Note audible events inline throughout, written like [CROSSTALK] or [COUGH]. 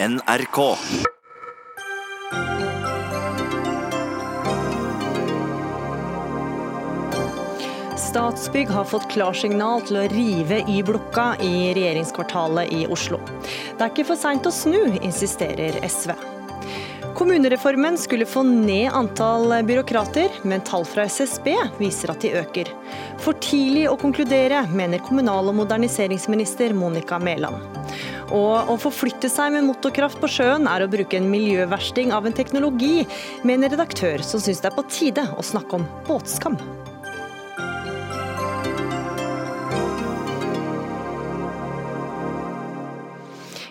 NRK. Statsbygg har fått klarsignal til å rive Y-blokka i regjeringskvartalet i Oslo. Det er ikke for seint å snu, insisterer SV. Kommunereformen skulle få ned antall byråkrater, men tall fra SSB viser at de øker. For tidlig å konkludere, mener kommunal- og moderniseringsminister Monica Mæland. Og å forflytte seg med motorkraft på sjøen er å bruke en miljøversting av en teknologi, med en redaktør som syns det er på tide å snakke om båtskam.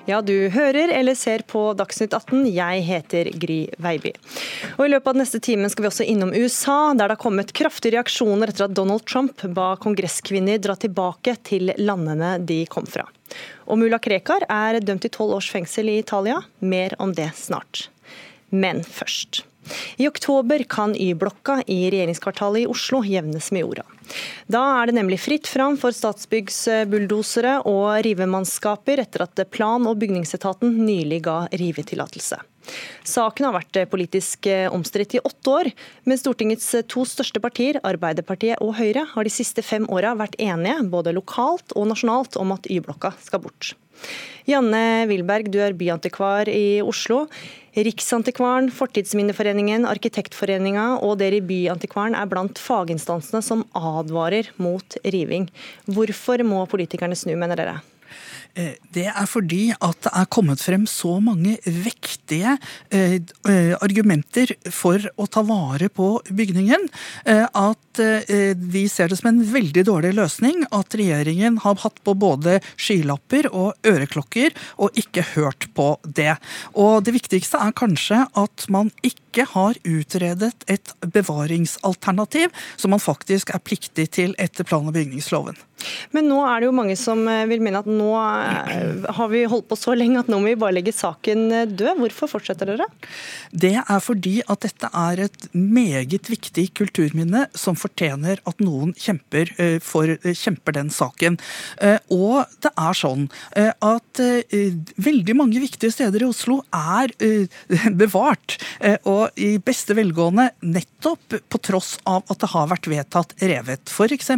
Ja, du hører eller ser på Dagsnytt 18. Jeg heter Gry Veiby. Og I løpet av neste timen skal vi også innom USA, der det har kommet kraftige reaksjoner etter at Donald Trump ba kongresskvinner dra tilbake til landene de kom fra. Og mulla Krekar er dømt til tolv års fengsel i Italia. Mer om det snart. Men først. I oktober kan Y-blokka i regjeringskvartalet i Oslo jevnes med jorda. Da er det nemlig fritt fram for Statsbyggs bulldosere og rivemannskaper etter at plan- og bygningsetaten nylig ga rivetillatelse. Saken har vært politisk omstridt i åtte år, men Stortingets to største partier, Arbeiderpartiet og Høyre, har de siste fem åra vært enige, både lokalt og nasjonalt, om at Y-blokka skal bort. Janne Wilberg, du er byantikvar i Oslo. Riksantikvaren, Fortidsminneforeningen, Arkitektforeninga og dere i Byantikvaren er blant faginstansene som advarer mot riving. Hvorfor må politikerne snu, mener dere? Det er fordi at det er kommet frem så mange vektige eh, argumenter for å ta vare på bygningen, eh, at eh, vi ser det som en veldig dårlig løsning at regjeringen har hatt på både skylapper og øreklokker og ikke hørt på det. Og det viktigste er kanskje at man ikke har utredet et bevaringsalternativ som man faktisk er pliktig til etter plan- og bygningsloven. Men nå er det jo mange som vil mene at nå har vi holdt på så lenge at nå må vi bare legge saken død. Hvorfor fortsetter dere? Det er fordi at dette er et meget viktig kulturminne som fortjener at noen kjemper, for, kjemper den saken. Og det er sånn at veldig mange viktige steder i Oslo er [LAUGHS] bevart. Og i beste velgående nettopp på tross av at det har vært vedtatt revet. F.eks.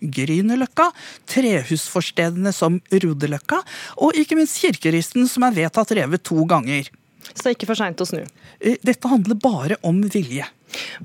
Grünerløkka, trehusforstedene som Rodeløkka, og ikke minst Kirkeristen, som er vedtatt revet to ganger. Så det er ikke for seint å snu? Dette handler bare om vilje.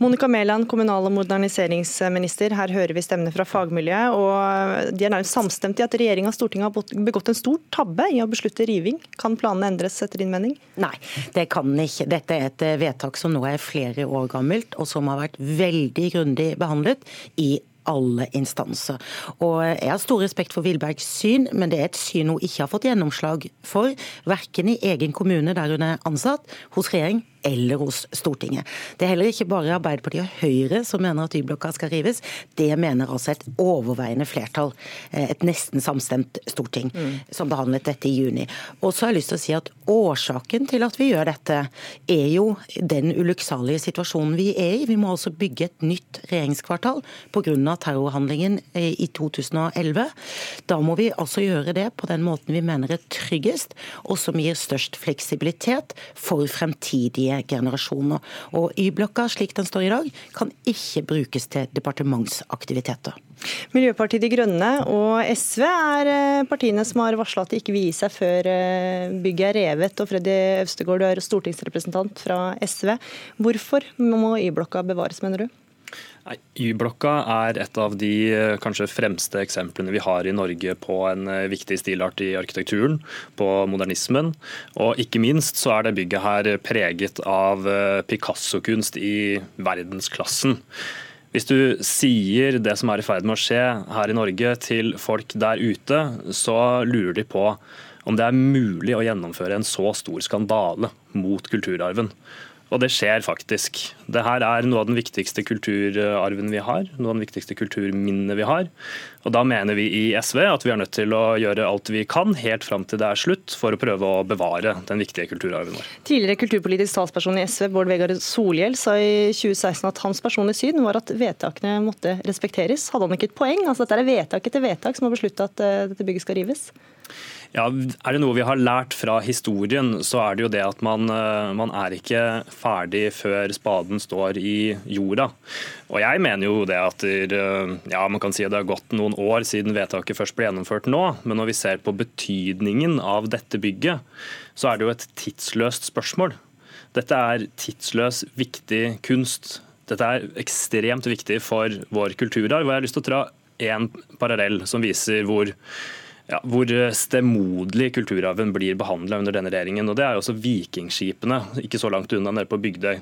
Monica Mæland, kommunal- og moderniseringsminister. Her hører vi stemmene fra fagmiljøet. og De er nærmest samstemte i at regjeringa og Stortinget har begått en stor tabbe i å beslutte riving. Kan planene endres etter din mening? Nei, det kan ikke. Dette er et vedtak som nå er flere år gammelt, og som har vært veldig grundig behandlet i alle instanser. Og Jeg har stor respekt for Wilbergs syn, men det er et syn hun ikke har fått gjennomslag for, verken i egen kommune der hun er ansatt, hos regjering eller hos Stortinget. Det er heller ikke bare Arbeiderpartiet og Høyre som mener at Y-blokka skal rives. Det mener altså et overveiende flertall, et nesten samstemt storting, mm. som behandlet dette i juni. Og så har jeg lyst til å si at Årsaken til at vi gjør dette, er jo den ulykksalige situasjonen vi er i. Vi må altså bygge et nytt regjeringskvartal pga. terrorhandlingen i 2011. Da må vi altså gjøre det på den måten vi mener er tryggest, og som gir størst fleksibilitet for fremtidige generasjoner. Og Y-blokka slik den står i dag, kan ikke brukes til departementsaktiviteter. Miljøpartiet De Grønne og SV er partiene som har varsla at de ikke vil gi seg før bygget er revet. Og Freddy Øvstegård, du er stortingsrepresentant fra SV. Hvorfor må Y-blokka bevares, mener du? Y-blokka er et av de kanskje fremste eksemplene vi har i Norge på en viktig stilart i arkitekturen, på modernismen. Og ikke minst så er det bygget her preget av Picasso-kunst i verdensklassen. Hvis du sier det som er i ferd med å skje her i Norge til folk der ute, så lurer de på om det er mulig å gjennomføre en så stor skandale mot kulturarven. Og det skjer faktisk. Det her er noe av den viktigste kulturarven vi har. Noe av den viktigste kulturminnene vi har. Og da mener vi i SV at vi er nødt til å gjøre alt vi kan helt fram til det er slutt, for å prøve å bevare den viktige kulturarven vår. Tidligere kulturpolitisk talsperson i SV, Bård Vegar Solhjell, sa i 2016 at hans personlige syn var at vedtakene måtte respekteres. Hadde han ikke et poeng? Altså Dette er vedtak etter vedtak som har besluttet at dette bygget skal rives? Ja, Er det noe vi har lært fra historien, så er det jo det at man, eh, man, er ikke ferdig før spaden står i jorda. Og jeg mener jo det at eh, ja, man kan si at det har gått noen år siden vedtaket først ble gjennomført nå, men når vi ser på betydningen av dette bygget, så er det jo et tidsløst spørsmål. Dette er tidsløs, viktig kunst. Dette er ekstremt viktig for vår kulturarv. og Jeg har lyst til å dra en parallell som viser hvor ja, hvor stemoderlig kulturarven blir behandla under denne regjeringen. og Det er også vikingskipene, ikke så langt unna nede på Bygdøy.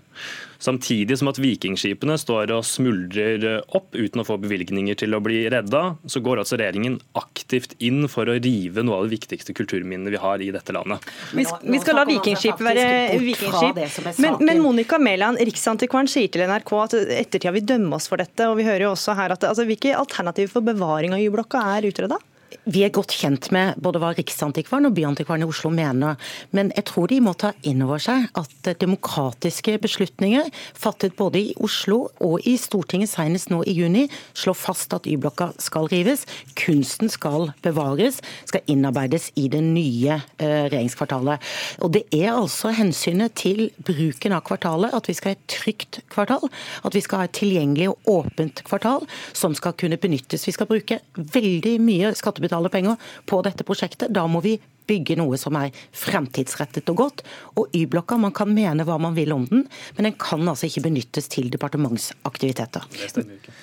Samtidig som at vikingskipene står og smuldrer opp uten å få bevilgninger til å bli redda, så går altså regjeringen aktivt inn for å rive noe av de viktigste kulturminnene vi har i dette landet. Vi, vi skal la vikingskip være vikingskip. Men, men Monica Mæland, Riksantikvaren sier til NRK at ettertida vil dømme oss for dette. og vi hører jo også her at altså, Hvilke alternativer for bevaring av Y-blokka er utreda? Vi er godt kjent med både hva Riksantikvaren og Byantikvaren i Oslo mener, men jeg tror de må ta inn over seg at demokratiske beslutninger fattet både i Oslo og i Stortinget senest nå i juni slår fast at Y-blokka skal rives. Kunsten skal bevares, skal innarbeides i det nye eh, regjeringskvartalet. Og Det er altså hensynet til bruken av kvartalet, at vi skal ha et trygt kvartal, at vi skal ha et tilgjengelig og åpent kvartal som skal kunne benyttes. Vi skal bruke veldig mye skattebetalere skattebetaler penger på dette prosjektet. Da må vi bygge noe som er fremtidsrettet og godt. Og Y-blokka, man kan mene hva man vil om den, men den kan altså ikke benyttes til departementsaktiviteter.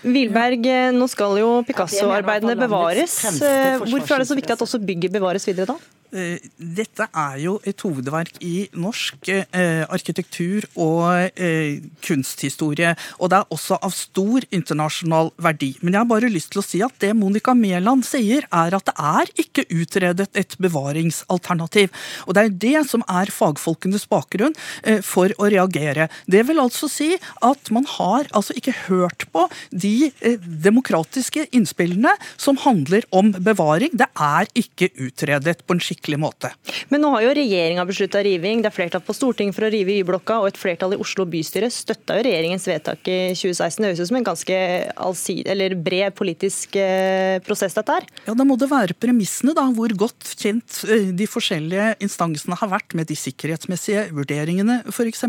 Wilberg, nå skal jo Picasso-arbeidene bevares. Hvorfor er det så viktig at også bygget bevares videre da? Eh, dette er jo et hovedverk i norsk eh, arkitektur og eh, kunsthistorie. Og det er også av stor internasjonal verdi. Men jeg har bare lyst til å si at det Monica Mæland sier, er at det er ikke utredet et bevaringsalternativ. Og det er det som er fagfolkenes bakgrunn eh, for å reagere. Det vil altså si at man har altså ikke hørt på de eh, demokratiske innspillene som handler om bevaring. Det er ikke utredet på en skikkelig skikkelig måte. Men nå har jo regjeringa beslutta riving. Det er flertall på Stortinget for å rive Y-blokka, og et flertall i Oslo bystyre støtta jo regjeringens vedtak i 2016. Det høres ut som en ganske eller bred politisk eh, prosess, dette her? Ja, da må det være premissene, da. Hvor godt kjent de forskjellige instansene har vært med de sikkerhetsmessige vurderingene, f.eks.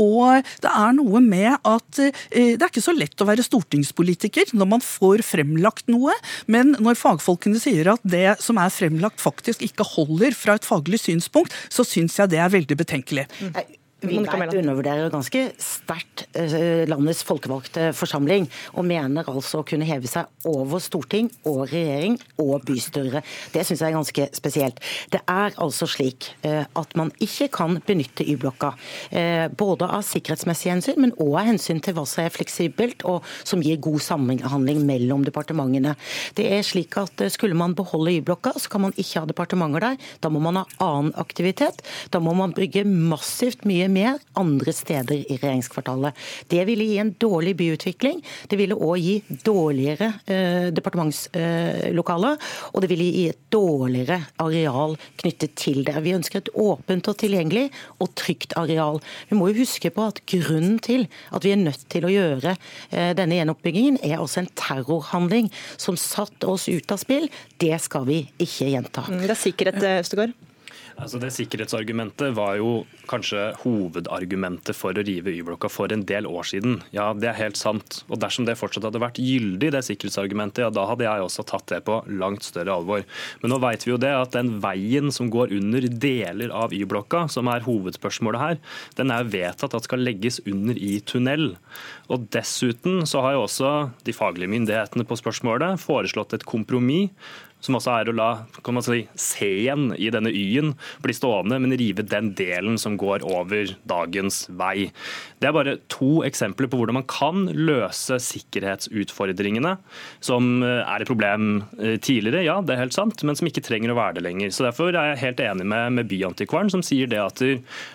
Og det er noe med at det er ikke så lett å være stortingspolitiker når man får fremlagt noe, men når fagfolkene sier at det som er fremlagt faktisk ikke holder fra et faglig synspunkt, så syns jeg det er veldig betenkelig. Mm. Wilberg undervurderer ganske sterkt eh, landets folkevalgte forsamling, og mener altså å kunne heve seg over storting og regjering og bystyre. Det syns jeg er ganske spesielt. Det er altså slik eh, at man ikke kan benytte Y-blokka, eh, både av sikkerhetsmessige hensyn, men òg av hensyn til hva som er fleksibelt og som gir god samhandling mellom departementene. Det er slik at Skulle man beholde Y-blokka, så kan man ikke ha departementer der. Da må man ha annen aktivitet. Da må man bygge massivt mye mer andre steder i regjeringskvartalet. Det ville gi en dårlig byutvikling. Det ville òg gi dårligere eh, departementslokaler, eh, og det ville gi et dårligere areal knyttet til det. Vi ønsker et åpent og tilgjengelig og trygt areal. Vi må jo huske på at grunnen til at vi er nødt til å gjøre eh, denne gjenoppbyggingen, er også en terrorhandling som satte oss ut av spill. Det skal vi ikke gjenta. Mm, det er sikkerhet, Østegård? Altså det Sikkerhetsargumentet var jo kanskje hovedargumentet for å rive Y-blokka for en del år siden. Ja, det er helt sant. Og Dersom det fortsatt hadde vært gyldig, det sikkerhetsargumentet, ja, da hadde jeg også tatt det på langt større alvor. Men nå vet vi jo det at den veien som går under deler av Y-blokka, som er hovedspørsmålet her, den er vedtatt at skal legges under i tunnel. Og Dessuten så har jo også de faglige myndighetene på spørsmålet foreslått et kompromiss som også er å la kan man si, C-en i denne Y-en bli stående, men rive den delen som går over dagens vei. Det er bare to eksempler på hvordan man kan løse sikkerhetsutfordringene, som eh, er et problem eh, tidligere, ja, det er helt sant, men som ikke trenger å være det lenger. Så Derfor er jeg helt enig med, med Byantikvaren, som sier det at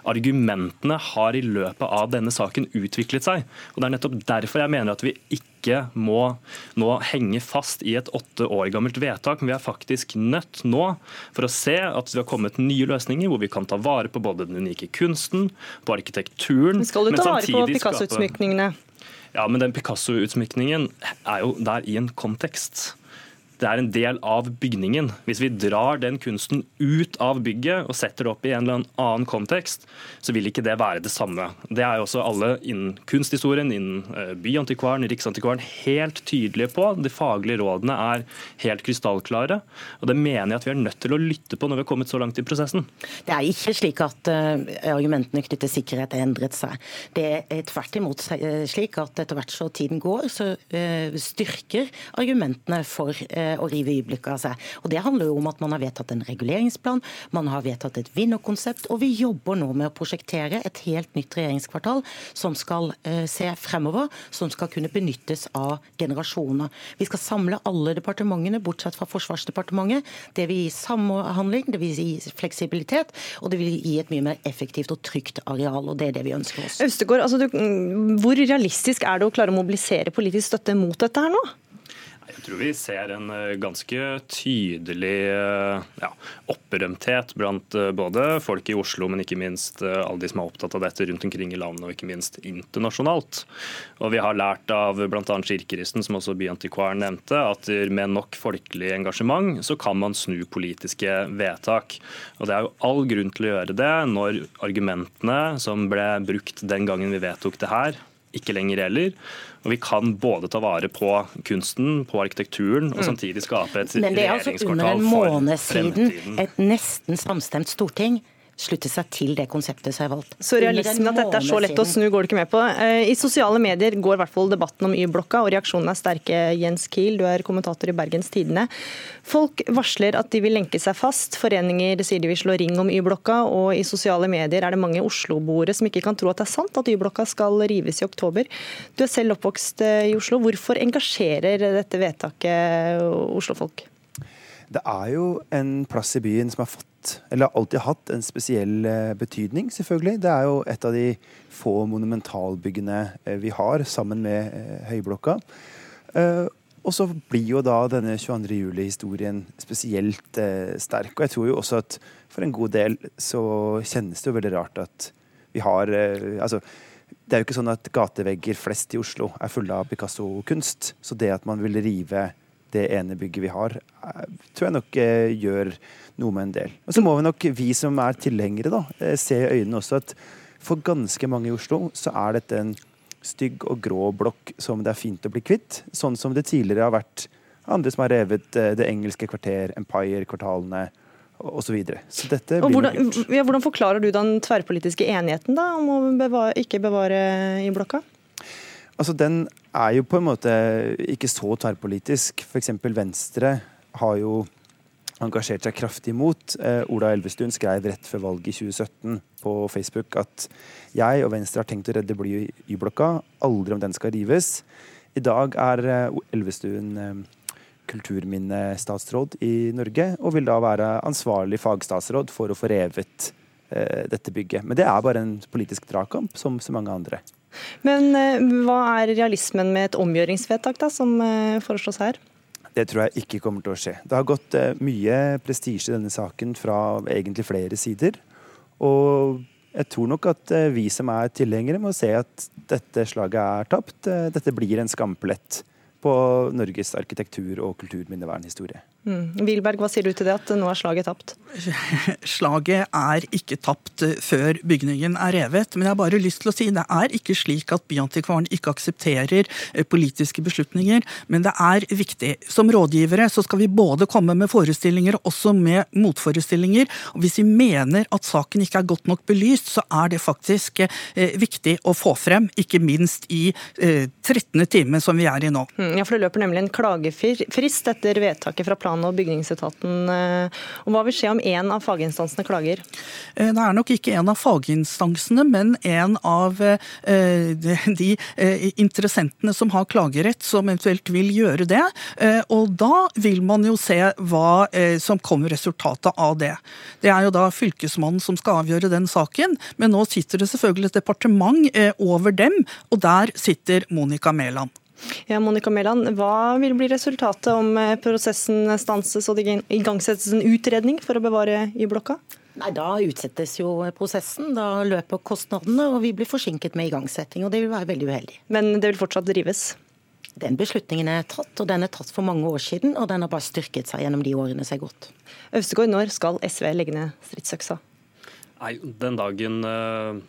argumentene har i løpet av denne saken utviklet seg. Og Det er nettopp derfor jeg mener at vi ikke ikke må nå henge fast i et åtte år gammelt vedtak. Men vi er faktisk nødt nå for å se at vi har kommet nye løsninger hvor vi kan ta vare på både den unike kunsten, på arkitekturen men Skal du ta vare på Picasso-utsmykningene? Ja, men den Picasso-utsmykningen er jo der i en kontekst. Det er en del av bygningen. Hvis vi drar den kunsten ut av bygget og setter det opp i en eller annen kontekst, så vil ikke det være det samme. Det er jo også alle innen kunsthistorien, innen eh, Byantikvaren, Riksantikvaren helt tydelige på. De faglige rådene er helt krystallklare. Og det mener jeg at vi er nødt til å lytte på når vi har kommet så langt i prosessen. Det er ikke slik at uh, argumentene knyttet til sikkerhet har endret seg. Det er tvert imot slik at etter hvert så tiden går, så styrker argumentene for uh, å rive Y-blokka seg. Og Det handler jo om at man har vedtatt en reguleringsplan, man har vedtatt et vinnerkonsept, og vi jobber nå med å prosjektere et helt nytt regjeringskvartal som skal se fremover, som skal kunne benyttes av generasjoner. Vi skal samle alle departementene, bortsett fra Forsvarsdepartementet. Det vil gi samhandling, det vil gi fleksibilitet, og det vil gi et mye mer effektivt og trygt areal. og Det er det vi ønsker oss. Østegård, altså du, hvor realistisk er det å klare å mobilisere politisk støtte mot dette her nå? Jeg tror vi ser en eh, ganske tydelig eh, ja, opprømthet blant eh, både folk i Oslo, men ikke minst alle de som er opptatt av dette rundt omkring i landet, og ikke minst internasjonalt. Og Vi har lært av bl.a. Kirkeristen, som også Byantikvaren nevnte, at med nok folkelig engasjement så kan man snu politiske vedtak. Og Det er jo all grunn til å gjøre det når argumentene som ble brukt den gangen vi vedtok det her, ikke lenger gjelder. Og vi kan både ta vare på kunsten, på arkitekturen, og mm. samtidig skape et regjeringskvartal for fremtiden. Men det er altså under en måned siden et nesten samstemt storting slutte seg til det konseptet som er valgt. Så realismen at dette er så lett å snu, går du ikke med på. Eh, I sosiale medier går i hvert fall debatten om Y-blokka, og reaksjonene er sterke. Jens Kiel, du er kommentator i Bergens Tidende. Folk varsler at de vil lenke seg fast. Foreninger sier de vil slå ring om Y-blokka, og i sosiale medier er det mange Oslo-boere som ikke kan tro at det er sant at Y-blokka skal rives i oktober. Du er selv oppvokst eh, i Oslo. Hvorfor engasjerer dette vedtaket Oslo-folk? Det er jo en plass i byen som har fått eller har alltid hatt, en spesiell eh, betydning, selvfølgelig. Det er jo et av de få monumentalbyggene eh, vi har, sammen med eh, Høyblokka. Og så blir jo da denne 22. juli-historien spesielt sterk. Og jeg tror jo også at for en god del så kjennes det jo veldig rart at vi har Altså, det er jo ikke sånn at gatevegger flest i Oslo er fulle av Picasso-kunst. Så det at man vil rive det ene bygget vi har, tror jeg nok gjør noe med en del. Og så må vi nok, vi som er tilhengere, da, eh, se i øynene også at for ganske mange i Oslo så er dette en stygg og grå blokk som det er fint å bli kvitt. Sånn som det tidligere har vært andre som har revet eh, Det engelske kvarter, Empire-kvartalene osv. Så, videre. så dette blir hvordan, ja, hvordan forklarer du den tverrpolitiske enigheten da, om å bevare, ikke bevare i blokka? Altså, Den er jo på en måte ikke så tverrpolitisk. F.eks. Venstre har jo engasjert seg kraftig imot. Eh, Ola Elvestuen skrev rett før valget i 2017 på Facebook at jeg og Venstre har tenkt å redde bly i blokka, aldri om den skal rives. I dag er eh, Elvestuen eh, kulturminnestatsråd i Norge, og vil da være ansvarlig fagstatsråd for å få revet eh, dette bygget. Men det er bare en politisk dragkamp, som så mange andre. Men eh, hva er realismen med et omgjøringsvedtak da, som eh, foreslås her? Det tror jeg ikke kommer til å skje. Det har gått eh, mye prestisje i denne saken fra egentlig flere sider. Og jeg tror nok at vi som er tilhengere, må se at dette slaget er tapt. Dette blir en skamplett på Norges arkitektur- og kulturminnevernhistorie. Mm. Wilberg, hva sier du til det, at nå er slaget tapt? [LAUGHS] Slaget er ikke tapt eh, før bygningen er revet. Men jeg har bare lyst til å si det er ikke slik at Byantikvaren ikke aksepterer eh, politiske beslutninger. Men det er viktig. Som rådgivere så skal vi både komme med forestillinger og også med motforestillinger. Og hvis vi mener at saken ikke er godt nok belyst, så er det faktisk eh, viktig å få frem. Ikke minst i 13. time som vi er i nå. Mm, ja, for det løper nemlig en klagefrist etter vedtaket fra planen plan- og bygningsetaten. om og hva vil skje om én av faginstansene klager? Eh, det er nok ikke en av faginstansene, men en av eh, de interessentene som har klagerett, som eventuelt vil gjøre det. Og da vil man jo se hva som kommer resultatet av det. Det er jo da Fylkesmannen som skal avgjøre den saken, men nå sitter det selvfølgelig et departement over dem, og der sitter Monica Mæland. Ja, Monica Mæland, hva vil bli resultatet om eh, prosessen stanses og det igangsettes en utredning for å bevare Y-blokka? Nei, Da utsettes jo prosessen. Da løper kostnadene, og vi blir forsinket med igangsetting. og Det vil være veldig uheldig. Men det vil fortsatt drives? Den beslutningen er tatt, og den er tatt for mange år siden, og den har bare styrket seg gjennom de årene som er gått. Øvstegård, når skal SV legge ned stridsøksa? Nei, Den dagen uh,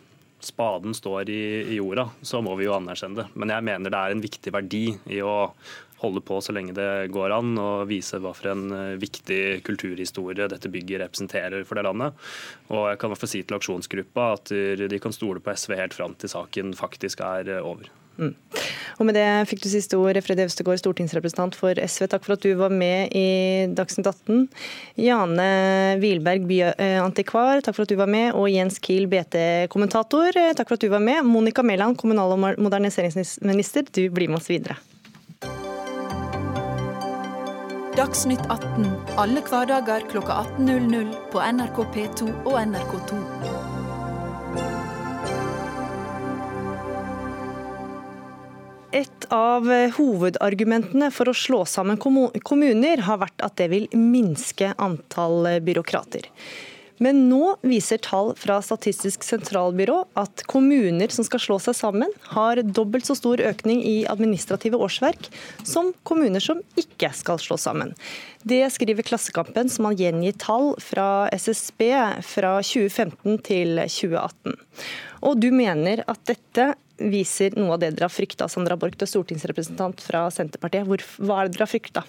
spaden står i, i, jorda, så må vi jo anerkjenne det. Men jeg mener det er en viktig verdi i å holde på så lenge det går an, og vise hva for en uh, viktig kulturhistorie dette bygget representerer for det landet. Og jeg kan i hvert fall si til aksjonsgruppa at de kan stole på SV helt fram til saken faktisk er uh, over. Mm. Og med det fikk du siste ord, Freddy Øvstegård, stortingsrepresentant for SV. Takk for at du var med i Dagsnytt 18. Jane Wilberg, byantikvar, takk for at du var med. Og Jens Kiel, BT-kommentator, takk for at du var med. Monica Mæland, kommunal- og moderniseringsminister, du blir med oss videre. Dagsnytt 18 alle hverdager kl 18.00 på NRK P2 og NRK2. Et av hovedargumentene for å slå sammen kommuner har vært at det vil minske antall byråkrater. Men nå viser tall fra Statistisk sentralbyrå at kommuner som skal slå seg sammen, har dobbelt så stor økning i administrative årsverk som kommuner som ikke skal slå sammen. Det skriver Klassekampen, som har gjengitt tall fra SSB fra 2015 til 2018. Og du mener at dette viser noe av det dere har frykta, Sandra Borch, du er stortingsrepresentant fra Senterpartiet. Hva er det dere har frykta?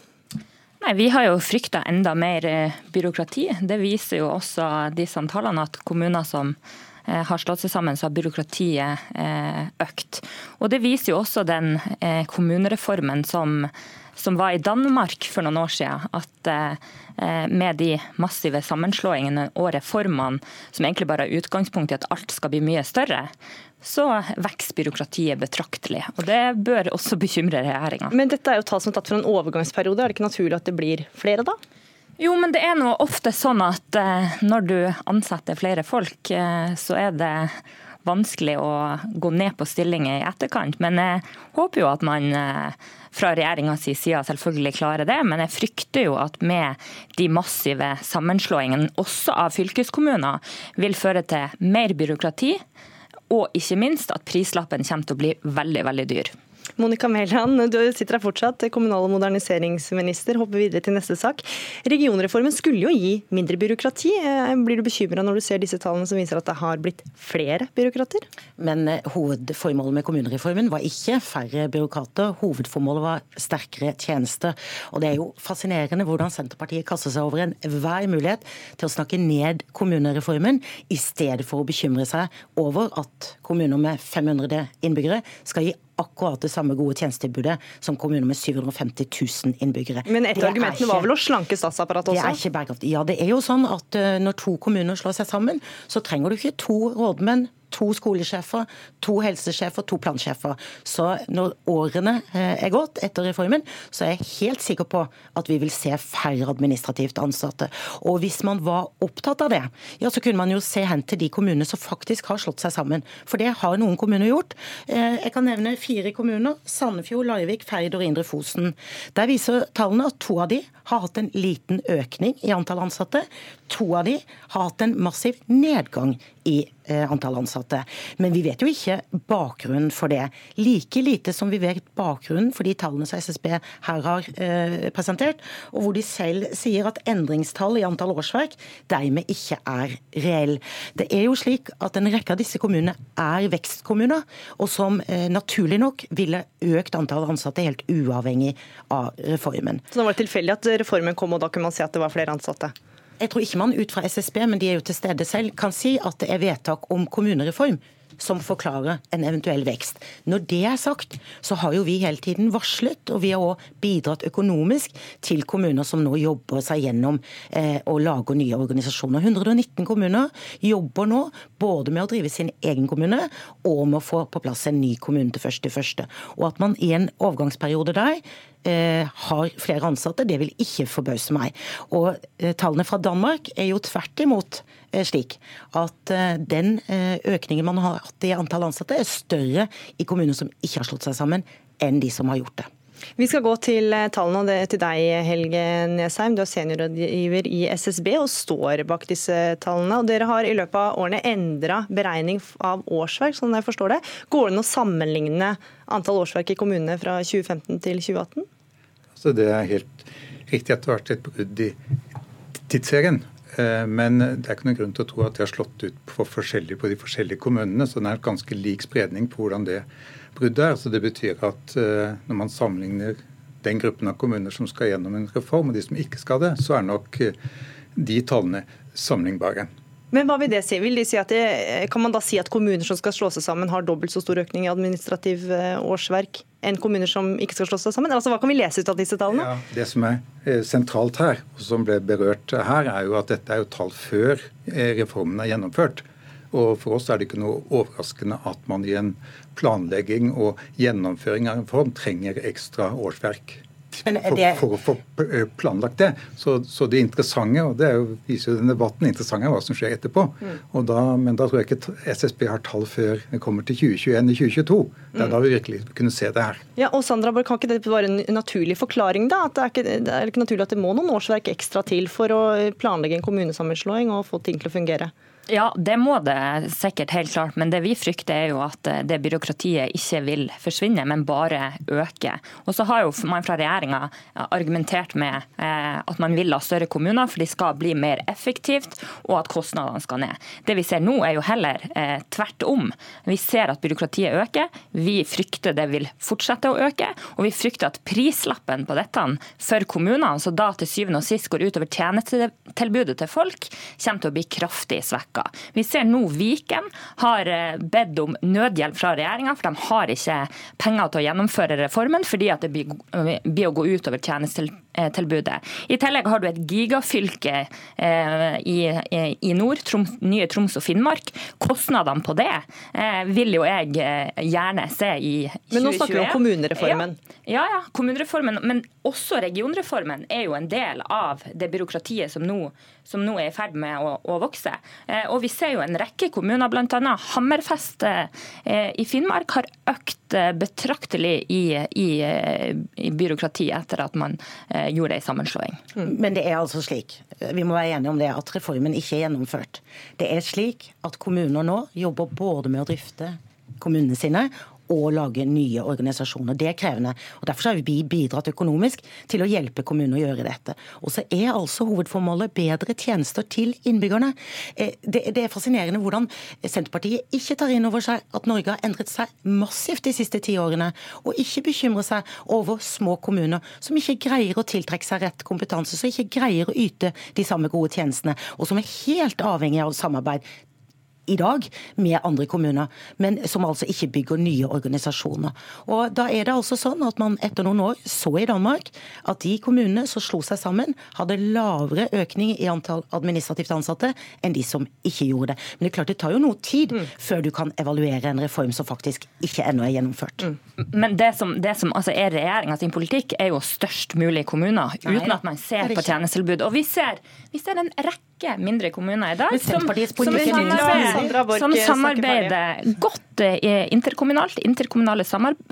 Nei, Vi har jo frykta enda mer eh, byråkrati. Det viser jo også disse tallene at kommuner som har slått seg sammen, så har byråkratiet eh, økt. Og Det viser jo også den kommunereformen som, som var i Danmark for noen år siden. At med de massive sammenslåingene og reformene som egentlig bare har utgangspunkt i at alt skal bli mye større, så vokser byråkratiet betraktelig. Og Det bør også bekymre regjeringa. Men dette er jo tall som tatt for en overgangsperiode. Er det ikke naturlig at det blir flere da? Jo, men det er nå ofte sånn at eh, når du ansetter flere folk, eh, så er det vanskelig å gå ned på stillinger i etterkant. Men jeg håper jo at man eh, fra regjeringas side selvfølgelig klarer det. Men jeg frykter jo at med de massive sammenslåingene, også av fylkeskommuner, vil føre til mer byråkrati og ikke minst at prislappen kommer til å bli veldig, veldig dyr. Monica Mæland, du sitter her fortsatt, kommunal- og moderniseringsminister. Hopper videre til neste sak. Regionreformen skulle jo gi mindre byråkrati. Eh, blir du bekymra når du ser disse tallene som viser at det har blitt flere byråkrater? Men eh, hovedformålet med kommunereformen var ikke færre byråkrater. Hovedformålet var sterkere tjenester. Og det er jo fascinerende hvordan Senterpartiet kaster seg over enhver mulighet til å snakke ned kommunereformen, i stedet for å bekymre seg over at kommuner med 500 innbyggere skal gi akkurat det samme gode tjenestetilbudet som kommuner med 750 000 innbyggere. Men et av argumentene var vel å slanke statsapparatet også? Det er ikke bærekraftig. Ja, det er jo sånn at eh, når to kommuner slår seg sammen, så trenger du ikke to rådmenn to skolesjefer, to helsesjefer, to plansjefer. Så når årene eh, er gått etter reformen, så er jeg helt sikker på at vi vil se færre administrativt ansatte. Og hvis man var opptatt av det, ja så kunne man jo se hen til de kommunene som faktisk har slått seg sammen. For det har noen kommuner gjort. Eh, jeg kan nevne fire kommuner. Sandefjord, Larvik, Ferd og Indre Fosen. Der viser tallene at to av de har hatt en liten økning i antall ansatte. To av de har hatt en massiv nedgang i Eh, antall ansatte. Men vi vet jo ikke bakgrunnen for det. Like lite som vi vet bakgrunnen for de tallene som SSB her har eh, presentert, og hvor de selv sier at endringstall i antall årsverk dermed ikke er reell. Det er jo slik at en rekke av disse kommunene er vekstkommuner, og som eh, naturlig nok ville økt antall ansatte helt uavhengig av reformen. Så det var tilfeldig at reformen kom, og da kunne man si at det var flere ansatte? Jeg tror ikke man ut fra SSB, men de er jo til stede selv, kan si at det er vedtak om kommunereform som forklarer en eventuell vekst. Når det er sagt, så har jo vi hele tiden varslet, og vi har òg bidratt økonomisk til kommuner som nå jobber seg gjennom eh, å lage nye organisasjoner. 119 kommuner jobber nå både med å drive sin egen kommune og med å få på plass en ny kommune til første første. Og at man i en overgangsperiode der Eh, har flere ansatte. Det vil ikke forbause meg. Og eh, Tallene fra Danmark er jo tvert imot slik at den økningen man har hatt i antall ansatte, er større i kommuner som ikke har slått seg sammen, enn de som har gjort det. Vi skal gå til eh, tallene og det til deg, Helge Nesheim. Du er seniorrådgiver i SSB og står bak disse tallene. Og dere har i løpet av årene endra beregning av årsverk, sånn jeg forstår det. Går det an å sammenligne antall årsverk i kommunene fra 2015 til 2018? Altså, det er helt riktig at det har vært et brudd i tidsserien. Eh, men det er ikke noen grunn til å tro at det har slått ut på, på de forskjellige kommunene. Så det er en ganske lik spredning på hvordan det bruddet er. Så det betyr at eh, når man sammenligner den gruppen av kommuner som skal gjennom en reform, og de som ikke skal det, så er nok eh, de tallene sammenlignbare. Men hva vil det si? Vil de si at det, kan man da si at kommuner som skal slå seg sammen, har dobbelt så stor økning i administrativ årsverk enn kommuner som ikke skal slå seg sammen? Altså, Hva kan vi lese ut av disse tallene? Ja, det som er sentralt her, og som ble berørt her, er jo at dette er jo tall før reformen er gjennomført. Og For oss er det ikke noe overraskende at man i en planlegging og gjennomføring av en reform trenger ekstra årsverk. For, for, å få eh, planlagt det. Så, så, det interessante, og det jo, viser jo den debatten, interessante er hva som skjer etterpå. Mm. Da, men da tror jeg ikke SSB har tall før det kommer til 2021 2022. Det er mm. da vi virkelig kunne se det her. Ja, og Sandra, Kan ikke det være en naturlig forklaring? da? At det, er ikke, det er ikke naturlig at det må noen årsverk ekstra til for å planlegge en kommunesammenslåing og få ting til å fungere? Ja, det må det sikkert helt klart. Men det vi frykter er jo at eh, det byråkratiet ikke vil forsvinne, men bare øke. Og så har jo man fra regjeringa argumentert med eh, at man vil ha større kommuner, for de skal bli mer effektivt, og at kostnadene skal ned. Det vi ser nå er jo heller eh, tvert om. Vi ser at byråkratiet øker. Vi frykter det vil fortsette å øke. Og vi frykter at prislappen på dette for kommunene, så da til syvende og sist går utover tjenestetilbudet til folk, kommer til å bli kraftig svekket pakka. Vi ser nå Viken har eh, bedt om nødhjelp fra regjeringa, for de har ikke penger til å gjennomføre reformen fordi det blir å gå utover tjenestetilbudet. I tillegg har du et gigafylke eh, i, i nord, Troms, nye Troms og Finnmark. Kostnadene på det eh, vil jo jeg gjerne se i 2021. Men nå snakker vi om kommunereformen. Ja, ja, kommunereformen, men også regionreformen er jo en del av det byråkratiet som nå, som nå er i ferd med å, å vokse. Eh, og vi ser jo en rekke kommuner, bl.a. Hammerfest eh, i Finnmark, har økt eh, betraktelig i, i, i byråkratiet etter at man gjorde ei sammenslåing. Mm. Men det er altså slik, vi må være enige om det, at reformen ikke er gjennomført. Det er slik at kommuner nå jobber både med å drifte kommunene sine og lage nye organisasjoner. Det er krevende. og Derfor har vi bidratt økonomisk til å hjelpe kommunene å gjøre dette. Og så er altså hovedformålet bedre tjenester til innbyggerne. Eh, det er fascinerende hvordan Senterpartiet ikke tar inn over seg at Norge har endret seg massivt de siste ti årene, og ikke bekymrer seg over små kommuner som ikke greier å tiltrekke seg rett kompetanse, som ikke greier å yte de samme gode tjenestene, og som er helt avhengig av samarbeid i dag med andre kommuner, men som altså ikke bygger nye organisasjoner. Og Da er det altså sånn at man etter noen år så i Danmark at de kommunene som slo seg sammen, hadde lavere økning i antall administrativt ansatte enn de som ikke gjorde det. Men det er klart det tar jo noe tid mm. før du kan evaluere en reform som faktisk ikke ennå er gjennomført. Mm. Men det som, det som altså er regjeringa sin politikk, er jo størst mulig kommuner, Nei, uten at man ser på tjenestetilbud. Og vi ser, vi ser en rekke mindre kommuner i dag som, som, som, som samarbeider godt eh, interkommunalt. Interkommunale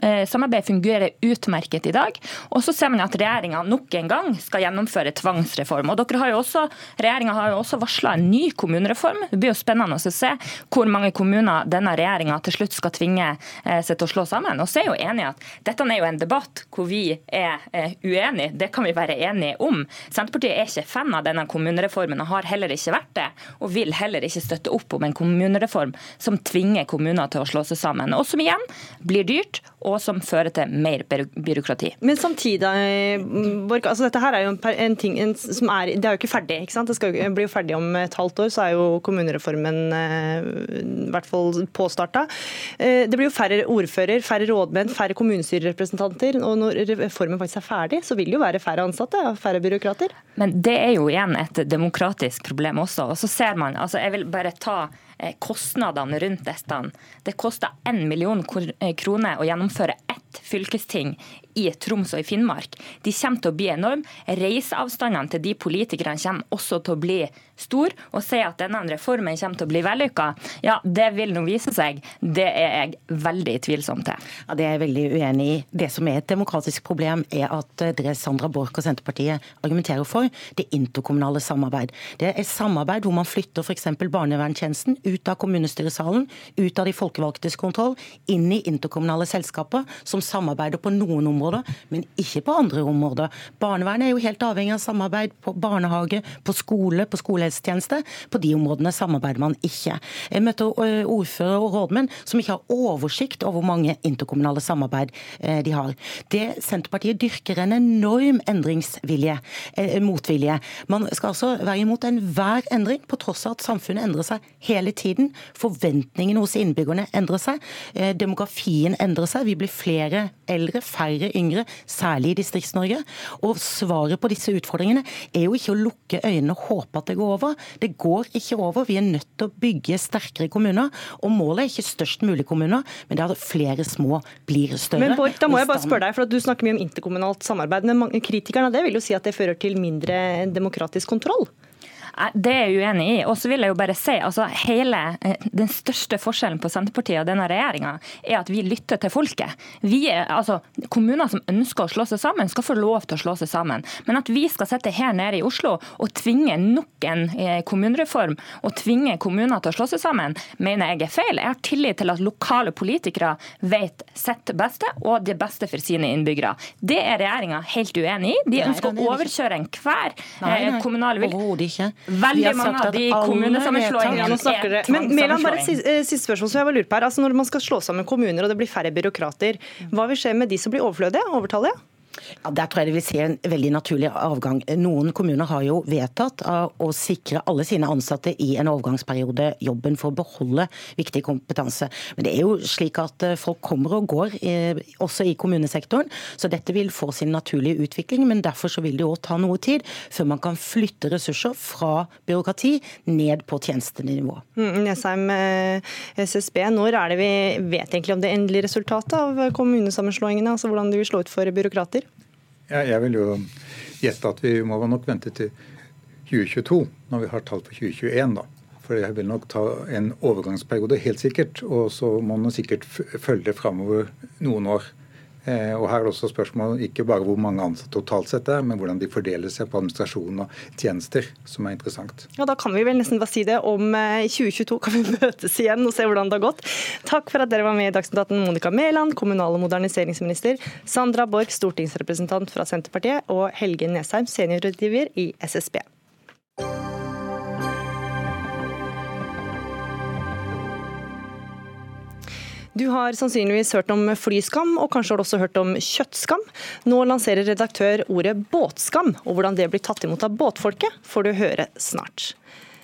eh, samarbeid fungerer utmerket i dag. Og så ser man at regjeringa nok en gang skal gjennomføre tvangsreform. Og dere har jo også, Regjeringa har jo også varsla en ny kommunereform. Det blir jo spennende å se hvor mange kommuner denne regjeringa til slutt skal tvinge eh, seg til å slå sammen. Og så er jeg jo enig at dette er jo en debatt hvor vi er uenige. Det kan vi være enige om. Senterpartiet er ikke fan av denne kommunereformen og har heller ikke vært det. Og vil heller ikke støtte opp om en kommunereform som tvinger kommuner til å slå seg sammen. Og som igjen blir dyrt, og som fører til mer byråkrati. Men samtidig, Borg, altså dette her er jo en ting som er Det er jo ikke ferdig. ikke sant? Det skal jo bli ferdig om et halvt år, så er jo kommunereformen eh, i hvert fall påstarta. Eh, det blir jo færre ordfører, færre rådmenn, færre kommunestyrerepresentanter. Og når reformen faktisk er ferdig, så vil det jo være færre ansatte, færre byråkrater. Men det er jo igjen et demokratisk problem også. Og så ser man, altså Jeg vil bare ta Eh, kostnadene rundt dette. Det koster 1 million eh, kroner å gjennomføre ett fylkesting i Troms og i Finnmark, de kommer til å bli enorme. Reiseavstandene til de politikerne kommer også til å bli store. Å si at denne reformen kommer til å bli vellykka, ja, det vil nå vise seg. Det er jeg veldig tvilsom til. Ja, Det er jeg veldig uenig i. Det som er et demokratisk problem, er at eh, det Sandra Borch og Senterpartiet argumenterer for, det interkommunale samarbeid. Det er samarbeid hvor man flytter f.eks. barnevernstjenesten ut av kommunestyresalen, ut av de folkevalgtes kontroll, inn i interkommunale selskaper som samarbeider på noen områder, men ikke på andre områder. Barnevernet er jo helt avhengig av samarbeid på barnehage, på skole, på skolehelsetjeneste. På de områdene samarbeider man ikke. Jeg møter eh, ordfører og rådmenn som ikke har oversikt over hvor mange interkommunale samarbeid eh, de har. Det Senterpartiet dyrker en enorm endringsvilje, eh, motvilje. Man skal altså være imot enhver endring, på tross av at samfunnet endrer seg hele tiden. Forventningene hos innbyggerne endrer seg. Demografien endrer seg. Vi blir flere eldre, færre yngre, særlig i Distrikts-Norge. Og svaret på disse utfordringene er jo ikke å lukke øynene og håpe at det går over. Det går ikke over. Vi er nødt til å bygge sterkere kommuner. Og målet er ikke størst mulig kommuner, men det er at flere små blir større. Men Bård, da må jeg bare spørre deg, for Du snakker mye om interkommunalt samarbeid, men kritikerne av det vil jo si at det fører til mindre demokratisk kontroll? Det er jeg uenig i. Og så vil jeg jo bare si, altså hele, eh, Den største forskjellen på Senterpartiet og denne regjeringa er at vi lytter til folket. Vi er, altså, Kommuner som ønsker å slå seg sammen, skal få lov til å slå seg sammen. Men at vi skal sitte her nede i Oslo og tvinge nok en eh, kommunereform og tvinge kommuner til å slå seg sammen, mener jeg er feil. Jeg har tillit til at lokale politikere vet sitt beste og det beste for sine innbyggere. Det er regjeringa helt uenig i. De ønsker å overkjøre enhver eh, kommunal vil. Overhodet ikke. Veldig mange av de kommunesammenslåingene Men Mæland, bare eh, siste spørsmål som jeg var lurt på her. Altså, når man skal slå sammen kommuner og det blir færre byråkrater, hva vil skje med de som blir overflødige? Overtallige? Ja, Der tror jeg det vil se en veldig naturlig avgang. Noen kommuner har jo vedtatt å sikre alle sine ansatte i en overgangsperiode jobben for å beholde viktig kompetanse. Men det er jo slik at eh, folk kommer og går, eh, også i kommunesektoren. Så dette vil få sin naturlige utvikling, men derfor så vil det òg ta noe tid før man kan flytte ressurser fra byråkrati ned på tjenestenivå. Mm, Nesheim, eh, SSB, når er det vi vet egentlig om det endelige resultatet av kommunesammenslåingene? Altså hvordan det vil slå ut for byråkrater? Ja, jeg vil jo gjette at vi må nok vente til 2022, når vi har tall for 2021. da. For jeg vil nok ta en overgangsperiode, helt sikkert. Og så må man sikkert følge framover noen år. Eh, og her er det også spørsmål ikke bare hvor mange ansatte totalt sett er, men hvordan de fordeler seg på administrasjon og tjenester, som er interessant. Ja, Da kan vi vel nesten bare si det. Om 2022 eh, kan vi [LAUGHS] møtes igjen og se hvordan det har gått. Takk for at dere var med i Dagsnytt 18, Monica Mæland, kommunal- og moderniseringsminister, Sandra Borch, stortingsrepresentant fra Senterpartiet, og Helge Nesheim, seniorrådgiver i SSB. Du har sannsynligvis hørt om flyskam, og kanskje har du også hørt om kjøttskam. Nå lanserer redaktør ordet båtskam, og hvordan det blir tatt imot av båtfolket, får du høre snart.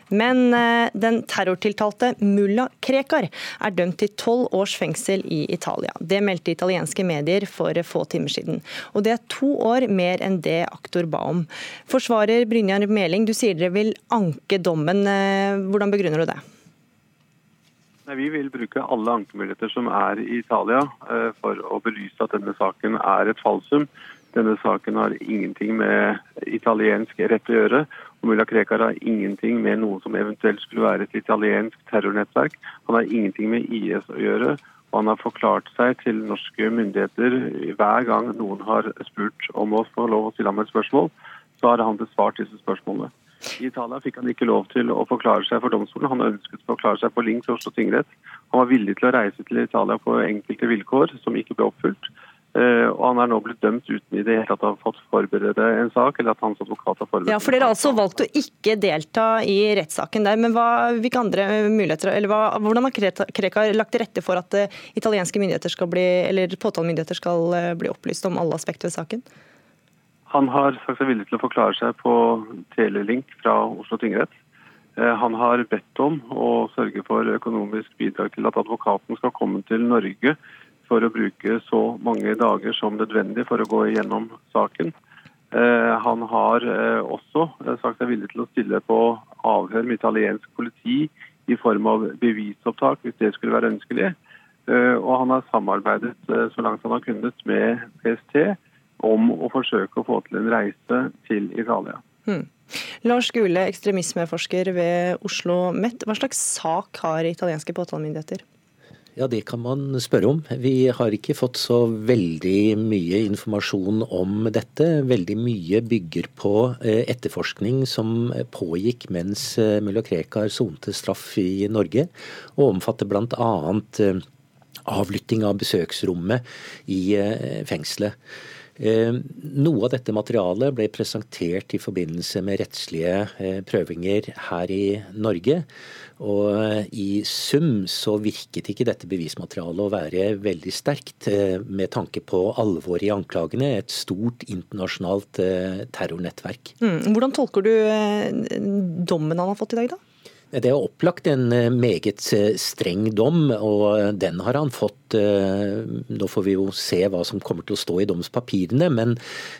Men eh, den terrortiltalte mulla Krekar er dømt til tolv års fengsel i Italia. Det meldte italienske medier for få timer siden. Og det er to år mer enn det aktor ba om. Forsvarer Brynjar Meling, du sier dere vil anke dommen. Eh, hvordan begrunner du det? Nei, vi vil bruke alle ankemuligheter som er i Italia eh, for å belyse at denne saken er et falsum. Denne saken har ingenting med italiensk rett å gjøre. Og Mulla Krekar har ingenting med noe som eventuelt skulle være et italiensk terrornettverk. Han har ingenting med IS å gjøre. Og han har forklart seg til norske myndigheter hver gang noen har spurt om å få lov å stille ham et spørsmål, så har han besvart disse spørsmålene. I Italia fikk han ikke lov til å forklare seg for domstolen. Han ønsket å forklare seg på link til Oslo tingrett. Han var villig til å reise til Italia på enkelte vilkår som ikke ble oppfylt. Uh, og han er nå blitt dømt uten i det hele tatt å ha fått forberede en sak, eller at hans advokat har forberedt Ja, for Dere har altså valgt å ikke delta i rettssaken der. Men hva, hvilke andre muligheter, eller hva, hvordan har Krekar lagt til rette for at uh, italienske myndigheter skal bli, eller påtalemyndigheter skal uh, bli opplyst om alle aspekter ved saken? Han har sagt seg villig til å forklare seg på telelink fra Oslo tingrett. Eh, han har bedt om å sørge for økonomisk bidrag til at advokaten skal komme til Norge for å bruke så mange dager som nødvendig for å gå igjennom saken. Eh, han har eh, også sagt seg villig til å stille på avhør med italiensk politi i form av bevisopptak, hvis det skulle være ønskelig. Og han har samarbeidet så langt han har kunnet med PST om å forsøke å få til en reise til Italia. Hmm. Lars Gule, ekstremismeforsker ved Oslo MET. Hva slags sak har italienske påtalemyndigheter? Ja, Det kan man spørre om. Vi har ikke fått så veldig mye informasjon om dette. Veldig mye bygger på eh, etterforskning som pågikk mens eh, mulla Krekar sonte straff i Norge, og omfatter bl.a. Eh, avlytting av besøksrommet i fengselet. Eh, noe av dette materialet ble presentert i forbindelse med rettslige eh, prøvinger her i Norge. Og eh, i sum så virket ikke dette bevismaterialet å være veldig sterkt, med tanke på alvoret i anklagene. Et stort internasjonalt terrornettverk. Mm. Hvordan tolker du dommen han har fått i dag, da? Det er opplagt en eh, meget eh, streng dom, og den har han fått. Eh, nå får vi jo se hva som kommer til å stå i domspapirene, men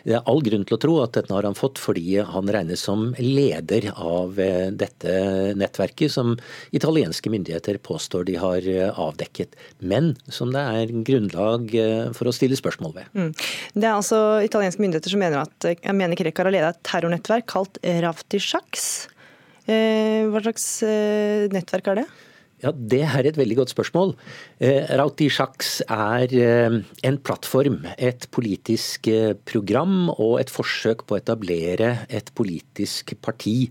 det er all grunn til å tro at dette har han fått fordi han regnes som leder av dette nettverket som italienske myndigheter påstår de har avdekket, men som det er grunnlag for å stille spørsmål ved. Mm. Det er altså italienske myndigheter som mener at jeg mener Krekar har ledet et terrornettverk kalt Ravtisjaks. Eh, hva slags eh, nettverk er det? Ja, Det er et veldig godt spørsmål. Eh, Rauti Sjaks er eh, en plattform, et politisk eh, program og et forsøk på å etablere et politisk parti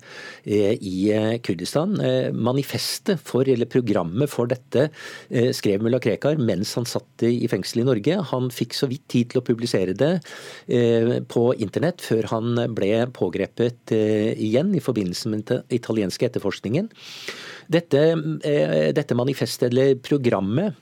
i Kurdistan. Manifestet for, eller programmet for dette skrev mulla Krekar mens han satt i fengsel i Norge. Han fikk så vidt tid til å publisere det på internett før han ble pågrepet igjen i forbindelse med den italienske etterforskningen. Dette, eh, dette manifestet, eller programmet,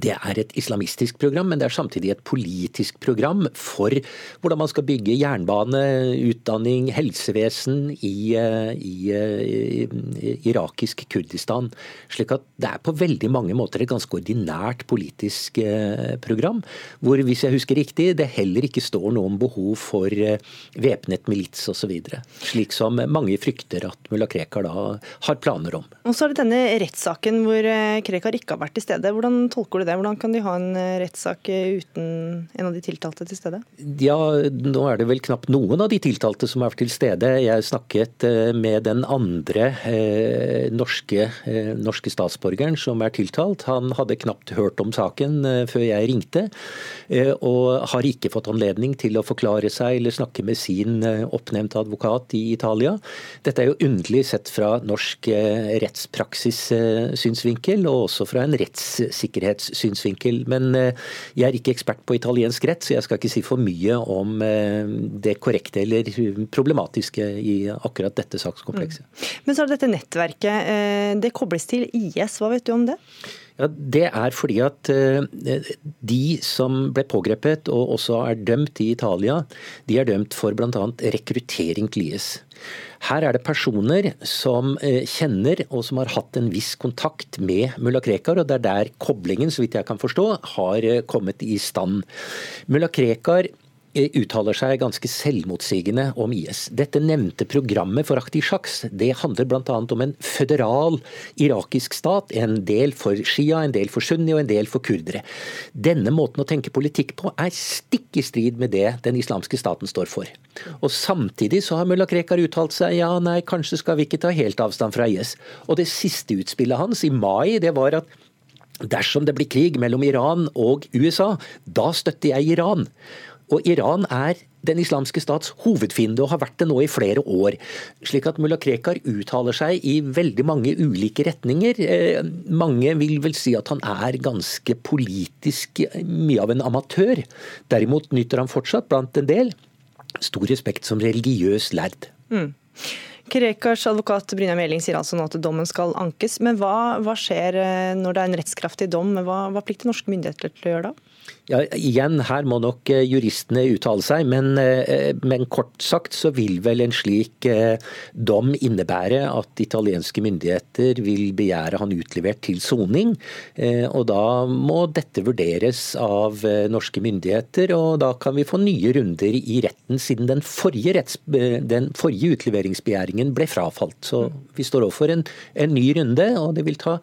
det er et islamistisk program, men det er samtidig et politisk program for hvordan man skal bygge jernbane, utdanning, helsevesen i, eh, i, eh, i, irakisk Kurdistan. Slik at det er på veldig mange måter et ganske ordinært politisk eh, program. Hvor, hvis jeg husker riktig, det heller ikke står noe om behov for væpnet milits osv. Slik som mange frykter at mulla Krekar da har planer om. Og så er det denne rettssaken hvor Krekar ikke har vært til stede. Hvordan tolker du det? Hvordan kan de ha en eh, rettssak eh, uten en av de tiltalte til stede? Ja, Nå er det vel knapt noen av de tiltalte som er til stede. Jeg snakket eh, med den andre eh, norske, eh, norske, statsborgeren som er tiltalt. Han hadde knapt hørt om saken eh, før jeg ringte, og har ikke fått anledning til å forklare seg eller snakke med sin oppnevnte advokat i Italia. Dette er jo underlig sett fra norsk rettspraksis synsvinkel, og også fra en rettssikkerhets synsvinkel. Men eh, jeg er ikke ekspert på italiensk rett, så jeg skal ikke si for mye om eh, det korrekte eller problematiske i akkurat dette sakskomplekset. Mm. Men så er det dette nettverket. Eh, det kobles til IS. Hva vet du om det? Ja, Det er fordi at de som ble pågrepet og også er dømt i Italia, de er dømt for bl.a. rekruttering til IS. Her er det personer som eh, kjenner og som har hatt en viss kontakt med mulla Krekar, og det er der koblingen, så vidt jeg kan forstå, har eh, kommet i stand. Mulla Krekar Eh, uttaler seg ganske selvmotsigende om IS. Dette nevnte programmet for Akhtisjaks det handler bl.a. om en føderal irakisk stat. En del for Shia, en del for sunni og en del for kurdere. Denne måten å tenke politikk på er stikk i strid med det den islamske staten står for. Og Samtidig så har mulla Krekar uttalt seg ja, nei, kanskje skal vi ikke ta helt avstand fra IS. Og det siste utspillet hans i mai det var at Dersom det blir krig mellom Iran og USA, da støtter jeg Iran. Og Iran er den islamske stats hovedfiende og har vært det nå i flere år. Slik at mulla Krekar uttaler seg i veldig mange ulike retninger. Eh, mange vil vel si at han er ganske politisk mye av en amatør. Derimot nyter han fortsatt blant en del stor respekt som religiøs lærd. Mm. Krekars advokat Brynja Meling sier altså nå at dommen skal ankes. Men hva, hva skjer eh, når det er en rettskraftig dom? Hva, hva plikter norske myndigheter til å gjøre da? Ja, igjen, her må nok eh, juristene uttale seg, men, eh, men, kort sagt så vil vel en slik eh, dom innebære at italienske myndigheter vil begjære han utlevert til soning. Og da må dette vurderes av norske myndigheter, og da kan vi få nye runder i retten, siden den forrige, retts, den forrige utleveringsbegjæringen ble frafalt. Så vi står overfor en, en ny runde, og det vil ta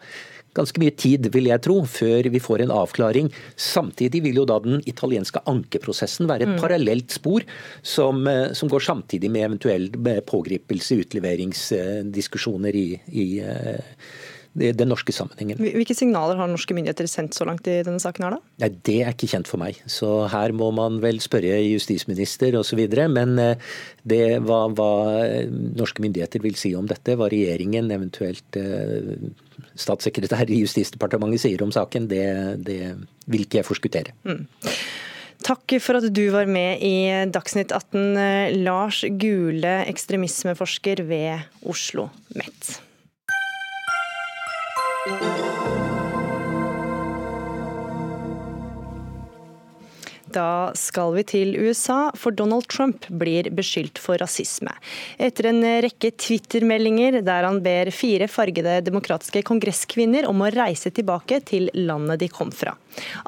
ganske mye tid, vil jeg tro, før vi får en avklaring. Samtidig vil jo da den italienske ankeprosessen være et mm. parallelt spor som, eh, som, går samtidig med eventuell pågripelse, utleveringsdiskusjoner i, i den norske sammenhengen. Hvilke signaler har norske myndigheter sendt så langt i denne saken? her da? Nei, Det er ikke kjent for meg. Så her må man vel spørre justisminister osv. Men eh, det, hva, hva, norske myndigheter vil si om dette, hva regjeringen, eventuelt eh, statssekretær i Justisdepartementet sier om saken, det, det vil ikke jeg forskuttere. Mm. Takk for at du var med i Dagsnytt 18, eh, Lars Gule, ekstremismeforsker ved Oslo OsloMet. Da skal vi til USA, for Donald Trump blir beskyldt for rasisme. Etter en rekke Twitter-meldinger der han ber fire fargede demokratiske kongresskvinner om å reise tilbake til landet de kom fra.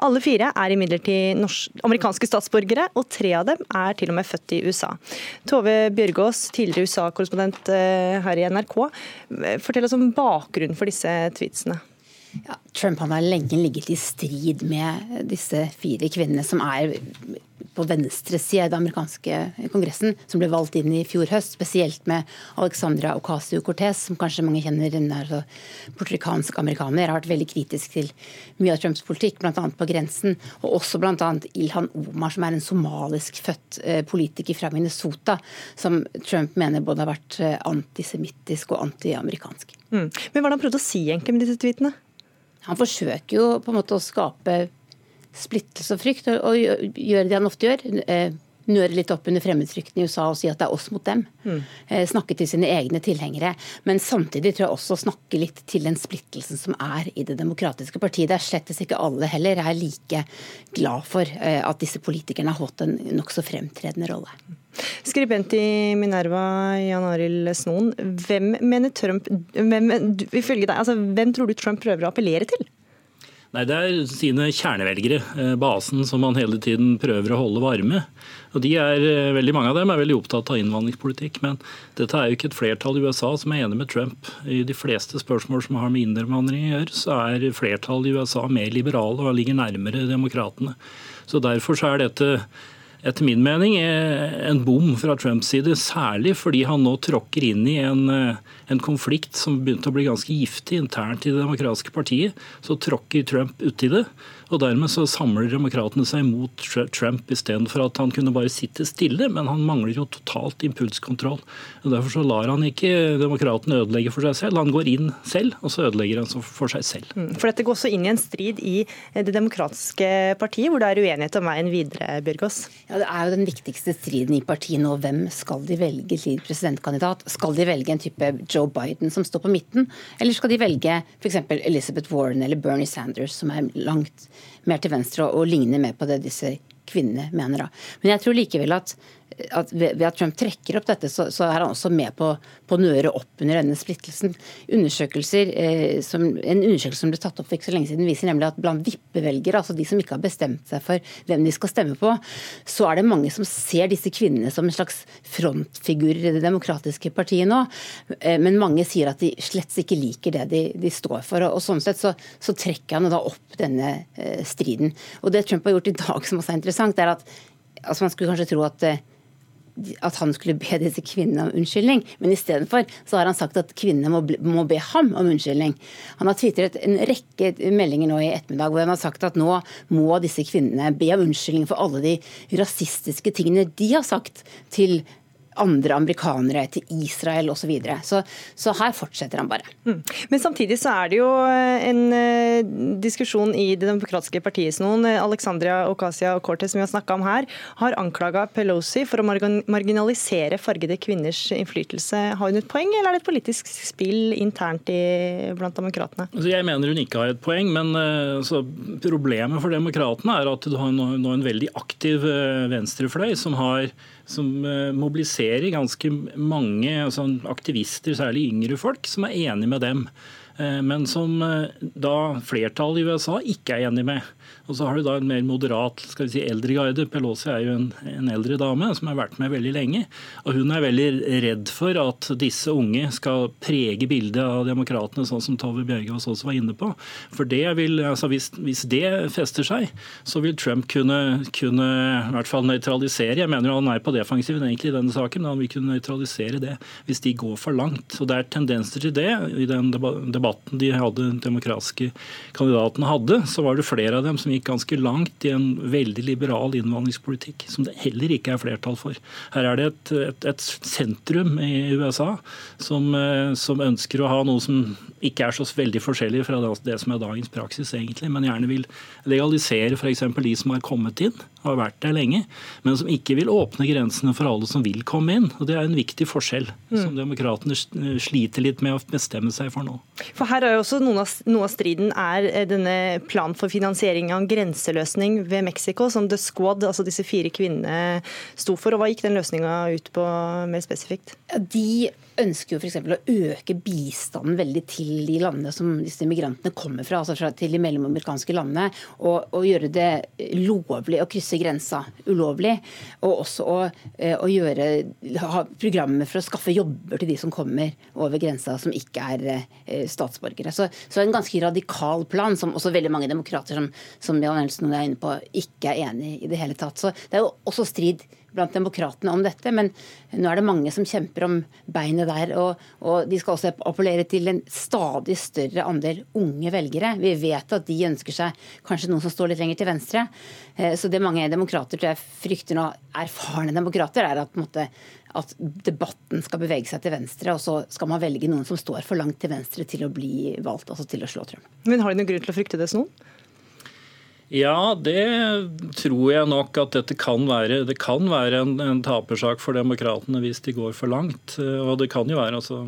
Alle fire er imidlertid amerikanske statsborgere, og tre av dem er til og med født i USA. Tove Bjørgaas, tidligere USA-korrespondent eh, her i NRK, fortell oss om bakgrunnen for disse tweetsene. Ja, Trump har lenge ligget i strid med disse fire kvinnene som er på venstre i den amerikanske kongressen, som ble valgt inn i fjor høst. Spesielt med Alexandra Ocasio-Cortez, som kanskje mange kjenner. Hun er altså portorikansk amerikaner. Har vært veldig kritisk til mye av Trumps politikk, bl.a. på grensen. Og også bl.a. Ilhan Omar, som er en somalisk født eh, politiker fra Minnesota, som Trump mener både har vært eh, antisemittisk og antiamerikansk. Mm. Men hva har han prøvd å si egentlig med disse tweetene? Han forsøker jo på en måte å skape splittelse og frykt, og gjøre det han ofte gjør. Eh, nøre litt opp under fremmedfrykten i USA og si at det er oss mot dem. Mm. Eh, snakke til sine egne tilhengere. Men samtidig tror jeg også snakke litt til den splittelsen som er i det demokratiske partiet. Det er slettes ikke alle heller er like glad for eh, at disse politikerne har hatt en nokså fremtredende rolle. Skribent i Minerva, Jan Arild Snoen. Hvem mener Trump hvem, ifølge deg, altså, hvem tror du Trump prøver å appellere til? Nei, Det er sine kjernevelgere, eh, basen som han hele tiden prøver å holde varme. Og de er, eh, Veldig mange av dem er veldig opptatt av innvandringspolitikk, men dette er jo ikke et flertall i USA som er enig med Trump. I de fleste spørsmål som har med innvandring å gjøre, så er flertallet i USA mer liberale og ligger nærmere demokratene. Så Derfor så er dette etter min mening en bom fra Trumps side, særlig fordi han nå tråkker inn i en, en konflikt som begynte å bli ganske giftig internt i Det demokratiske partiet. Så tråkker Trump uti det. Og Dermed så samler demokratene seg mot Trump istedenfor at han kunne bare sitte stille. Men han mangler jo totalt impulskontroll. Og Derfor så lar han ikke demokratene ødelegge for seg selv. Han går inn selv, og så ødelegger han for seg selv. Mm, for Dette går også inn i en strid i Det demokratiske partiet, hvor det er uenighet om veien videre, Bjørgaas? Ja, Det er jo den viktigste striden i partiet nå. Hvem skal de velge til presidentkandidat? Skal de velge en type Joe Biden som står på midten, eller skal de velge f.eks. Elizabeth Warren eller Bernie Sanders, som er langt mer til venstre og, og ligner mer på det disse kvinnene mener. da. Men jeg tror likevel at at ved at Trump trekker opp dette, så, så er han også med på, på å nøre opp under denne splittelsen. Undersøkelser, eh, som, En undersøkelse som ble tatt opp for ikke så lenge siden, viser nemlig at blant vippevelgere, altså de som ikke har bestemt seg for hvem de skal stemme på, så er det mange som ser disse kvinnene som en slags frontfigurer i det demokratiske partiet nå. Eh, men mange sier at de slett ikke liker det de, de står for. Og, og sånn sett så, så, trekker han da opp denne eh, striden. Og det Trump har gjort i dag som også er interessant, er at altså man skulle kanskje tro at eh, at han skulle be disse kvinnene om unnskyldning. Men istedenfor så har han sagt at kvinnene må, må, be ham om unnskyldning. Han har tvitret en rekke meldinger nå i ettermiddag hvor han har sagt at nå må disse kvinnene be om unnskyldning for alle de rasistiske tingene de har sagt til andre amerikanere, til Israel osv. Så, videre. så Så her fortsetter han bare. Mm. Men samtidig så er det jo eh, en uh, diskusjon i Det demokratiske partiet. Noen, Alexandria Ocasia Cortez, som vi har snakka om her, har anklaga Pelosi for å marginalisere fargede kvinners innflytelse. Har hun et poeng, eller er det et politisk spill internt i, blant demokratene? Altså, jeg mener hun ikke har et poeng, men uh, altså, problemet for demokratene er at du har nå, nå en veldig aktiv uh, venstrefløy som har som eh, mobiliserer ganske mange altså aktivister, særlig yngre folk, som er enig med dem. men som da flertallet i USA ikke er enig med. Og så har du da en mer moderat, skal vi si eldre guide. Pelosi er jo en, en, eldre dame som har vært med veldig lenge. Og hun er veldig redd for at disse unge skal prege bildet av demokratene, sånn som Tove Bjørgaas også var inne på. For det vil, altså hvis, hvis, det fester seg, så vil Trump kunne, kunne i hvert fall nøytralisere. Jeg mener han er på defensiven egentlig i denne saken, men han vil kunne nøytralisere det hvis de går for langt. Og Det er tendenser til det. I den debatten de hadde, demokratiske kandidatene hadde, så var det flere av dem som gikk ganske langt i en veldig liberal innvandringspolitikk, som det heller ikke er flertall for. Her er det et, et, et sentrum i USA som, eh, som, ønsker å ha noe som ikke er så veldig forskjellig fra det som er dagens praksis, egentlig, men gjerne vil legalisere f.eks. de som har kommet inn har vært der lenge, men som ikke vil åpne grensene for alle som vil komme inn. Og Det er en viktig forskjell mm. som demokratene sliter litt med å bestemme seg for nå. For her er jo også Noe av, noe av striden er eh, denne planen for finansiering av en grenseløsning ved Mexico, som The Squad, altså disse fire kvinnene, sto for. og Hva gikk den løsninga ut på mer spesifikt? De ønsker jo f.eks. å øke bistanden veldig til de landene som disse migrantene kommer fra, altså fra til de mellomamerikanske landene, og, og, gjøre det lovlig å krysse grensa ulovlig. Og også å, eh, å gjøre, ha programmer for å skaffe jobber til de som kommer over grensa som ikke er eh, statsborgere. Så, så en ganske radikal plan, som også veldig mange demokrater som, som Jan Elsen er inne på, ikke er enig i det hele tatt. Så det er jo også strid blant demokratene om dette, men nå er det mange som kjemper om beinet der. Og, og, de skal også appellere til en stadig større andel unge velgere. Vi vet at de ønsker seg kanskje noen som står litt lenger til venstre. Eh, så det mange demokrater tror jeg frykter nå, erfarne demokrater, er at, måte, at debatten skal bevege seg til venstre, og så skal man velge noen som står for langt til venstre til å bli valgt, altså til å slå Trump. Men har de noen grunn til å frykte det sånn? Ja, det tror jeg nok at dette kan være. Det kan være en, en tapersak for demokratene hvis de går for langt. Og det kan jo være altså,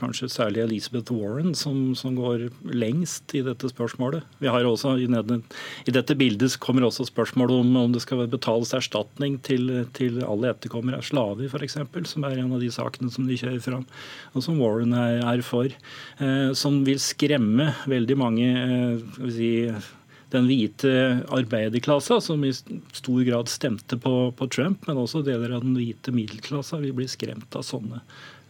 kanskje særlig Elizabeth Warren som, som, går lengst i dette spørsmålet. Vi har også, I, i dette bildet kommer også spørsmålet om om det skal betales erstatning til, til alle etterkommere av slaver, f.eks., som er en av de sakene som de kjører fram, og som Warren er, er for. Eh, som vil skremme veldig mange eh, si, den hvite arbeiderklassa, som i stor grad stemte på, på, Trump, men også deler av den hvite middelklassa vil bli skremt av sånne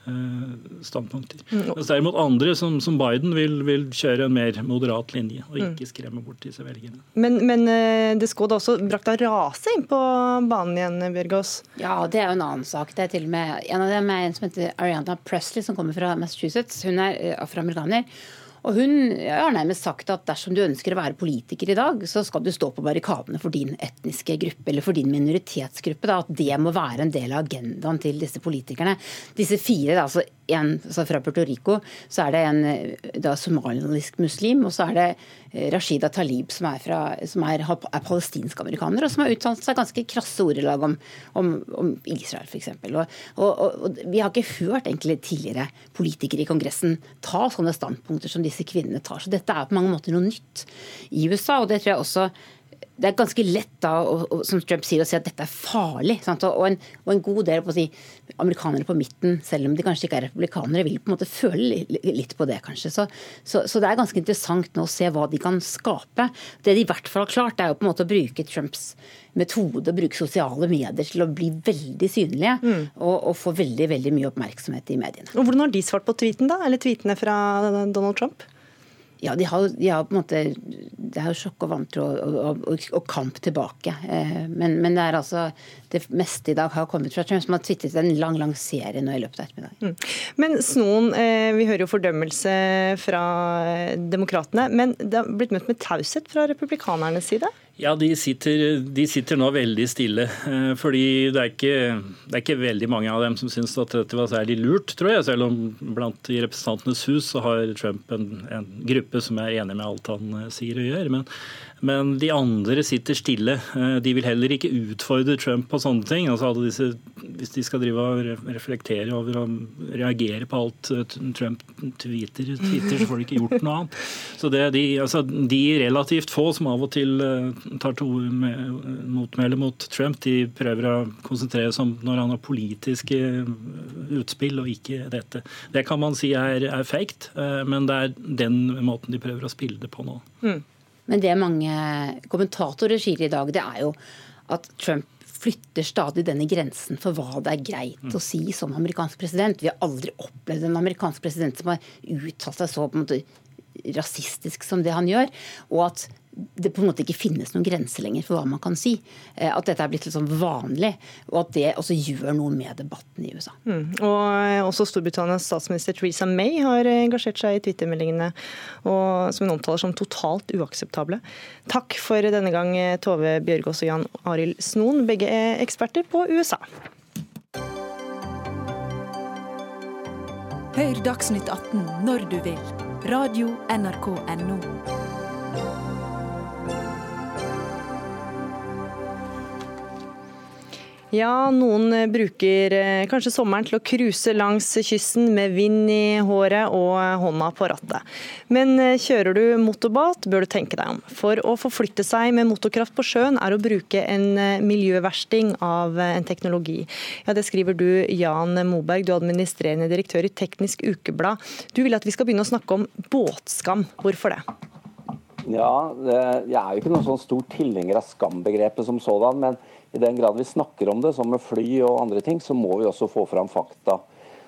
eh, standpunkter. Mm. Mens derimot andre, som, som Biden, vil, vil, kjøre en mer moderat linje og ikke mm. skremme bort disse velgerne. Men, men eh, det skulle også brakt av rase inn på banen igjen, Bjørgaas? Ja, det er jo en annen sak. Det er til og med En av dem er en som heter Ariana Presley, som kommer fra Massachusetts. Hun er eh, afroamerikaner. Og hun har nærmest sagt at dersom du ønsker å være politiker i dag, så skal du stå på barrikadene for din etniske gruppe eller for din minoritetsgruppe. Da, at det må være en del av agendaen til disse politikerne. Disse fire, altså en altså fra Puerto Rico, så er det en da, somalisk muslim, og så er det eh, Rashida Talib, som er, fra, som er, er palestinsk-amerikaner, og som har uttalt seg ganske krasse ordelag om, om, om Israel, f.eks. Og, og, og, vi har ikke hørt egentlig tidligere politikere i Kongressen ta sånne standpunkter som disse kvinnene tar. Så dette er på mange måter noe nytt i USA, og det tror jeg også det er ganske lett da, som Trump sier, å si at dette er farlig. Og en, og, en, god del på si, amerikanere på midten, selv om de kanskje ikke er republikanere, vil på en måte føle litt på det, kanskje. Så, så, så, det er ganske interessant nå å se hva de kan skape. Det de i hvert fall har klart, er jo på en måte å bruke Trumps metode, å bruke sosiale medier til å bli veldig synlige mm. og, og, få veldig veldig mye oppmerksomhet i mediene. Og Hvordan har de svart på tweeten, da? Eller tweetene fra Donald Trump? Ja, de har, de har, på en måte Det er jo sjokk og vantro og, og, og, kamp tilbake. Eh, men, men, det er altså det meste i dag har kommet fra Trump, som har tvitret en lang lang serie nå i løpet av ettermiddagen. Mm. Men Snoen, eh, vi hører jo fordømmelse fra demokratene, men det har blitt møtt med taushet fra republikanernes side? Ja, de sitter, de sitter, nå veldig stille. Eh, fordi det er, ikke, det er, ikke, veldig mange av dem som syns at dette var særlig lurt, tror jeg. Selv om blant i Representantenes hus så har Trump en, en gruppe som er enig med alt han eh, sier og gjør. Men men de andre sitter stille. Eh, de vil heller ikke utfordre Trump på sånne ting. Altså disse, hvis de skal drive og reflektere over og reagere på alt eh, Trump tweeter, tweeter så får de ikke gjort noe annet. Så det de, altså, de relativt få som av og til eh, tar to motmæle mot Trump, de prøver å konsentrere seg om når han har politiske utspill og ikke dette. Det kan man si er, er fake, men det er den måten de prøver å spille det på nå. Mm. Men det mange kommentatorer sier i dag, det er jo at Trump flytter stadig denne grensen for hva det er greit mm. å si som amerikansk president. Vi har aldri opplevd en amerikansk president som har uttalt seg så på en måte rasistisk som det han gjør. Og at det på en måte ikke finnes noen grenser lenger for hva man kan si. Eh, at dette er blitt litt sånn vanlig, og at det også gjør noe med debatten i USA. Mm. Og eh, også Storbritannias statsminister Theresa May har engasjert seg i Twitter-meldingene som hun omtaler som totalt uakseptable. Takk for denne gang Tove Bjørgaas og Jan Arild Snoen, begge er eksperter på USA. Hør Dagsnytt 18 når du vil. Radio NRK Radio.nrk.no. Ja, noen bruker eh, kanskje sommeren til å cruise langs kysten med vind i håret og hånda på rattet. Men eh, kjører du motorbåt, bør du tenke deg om. For å forflytte seg med motorkraft på sjøen er å bruke en eh, miljøversting av en teknologi. Ja, Det skriver du, Jan Moberg, du er administrerende direktør i Teknisk Ukeblad. Du vil at vi skal begynne å snakke om båtskam. Hvorfor det? Ja, Jeg er jo ikke noen sånn stor tilhenger av skambegrepet som sådan. men i den grad vi snakker om det, som med fly og andre ting, så må vi også få fram fakta.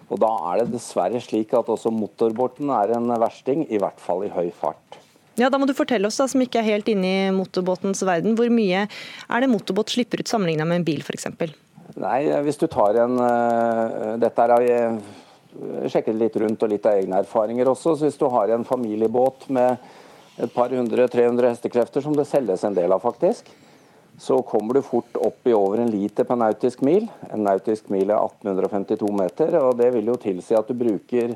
Og Da er det dessverre slik at også motorbåten er en versting, i hvert fall i høy fart. Ja, Da må du fortelle oss, da, som ikke er helt inne i motorbåtens verden, hvor mye er det motorbåt slipper ut sammenlignet med en bil f.eks.? Nei, hvis du tar en uh, Dette er jeg sjekket litt rundt og litt av egne erfaringer også. så Hvis du har en familiebåt med et par hundre, 300 hestekrefter, som det selges en del av faktisk, så kommer du fort opp i over en liter per nautisk mil. En nautisk mil er 1852 meter, og det vil jo tilsi at du bruker,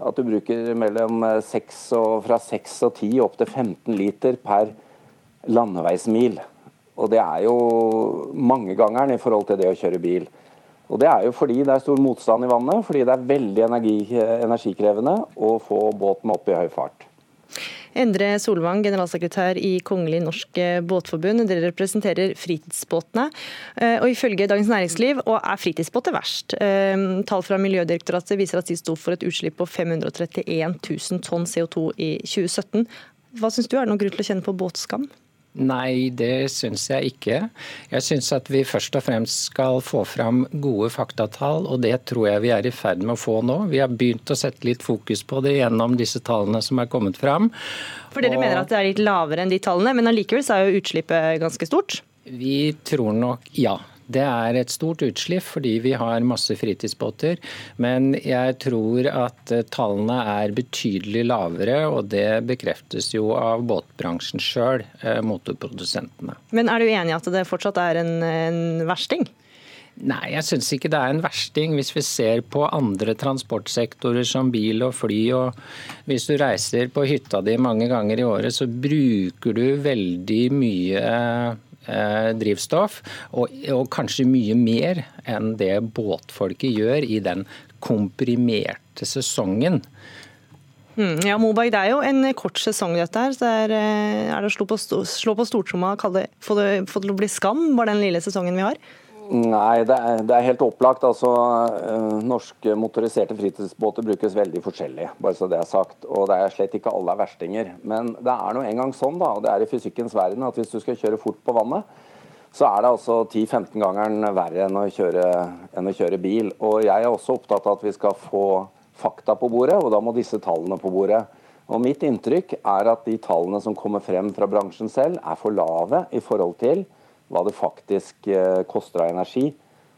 at du bruker mellom 6 og, fra 6 og 10 opp til 15 liter per landeveismil. Og det er jo mangegangeren i forhold til det å kjøre bil. Og Det er jo fordi det er stor motstand i vannet, fordi det er veldig energi, energikrevende å få båten opp i høy fart. Endre Solvang, generalsekretær i Kongelig norsk båtforbund. Dere representerer fritidsbåtene. Eh, og Ifølge Dagens Næringsliv og er fritidsbåter verst. Eh, tall fra Miljødirektoratet viser at de sto for et utslipp på 531 000 tonn CO2 i 2017. Hva syns du, er noen grunn til å kjenne på båtskam? Nei, det syns jeg ikke. Jeg syns at vi først og fremst skal få fram gode faktatall, og det tror jeg vi er i ferd med å få nå. Vi har begynt å sette litt fokus på det gjennom disse tallene som er kommet fram. For dere og... mener at det er litt lavere enn de tallene, men allikevel så er jo utslippet ganske stort? Vi tror nok ja. Det er et stort utslipp fordi vi har masse fritidsbåter. Men jeg tror at eh, tallene er betydelig lavere, og det bekreftes jo av båtbransjen sjøl, eh, motorprodusentene. Men er du enig i at det fortsatt er en, en versting? Nei, jeg syns ikke det er en versting. Hvis vi ser på andre transportsektorer som bil og fly, og hvis du reiser på hytta di mange ganger i året, så bruker du veldig mye drivstoff, og, og, kanskje mye mer enn det båtfolket gjør i den komprimerte sesongen. Hmm, ja, Moberg, Det er jo en kort sesong, dette her. så Er, eh, er det å slå på, slå på stortromma og det, få det til å bli skam, bare den lille sesongen vi har? Nei, det er, det er, helt opplagt. Altså, uh, norske motoriserte fritidsbåter brukes veldig forskjellig, bare så det er sagt. Og det er slett ikke alle er verstinger. Men det er nå engang sånn, da, og det er i fysikkens verden, at hvis du skal kjøre fort på vannet, så er det altså 10-15 gangeren verre enn å, kjøre, enn å kjøre bil. Og jeg er også opptatt av at vi skal få fakta på bordet, og da må disse tallene på bordet. Og Mitt inntrykk er at de tallene som kommer frem fra bransjen selv, er for lave i forhold til hva det faktisk eh, koster av energi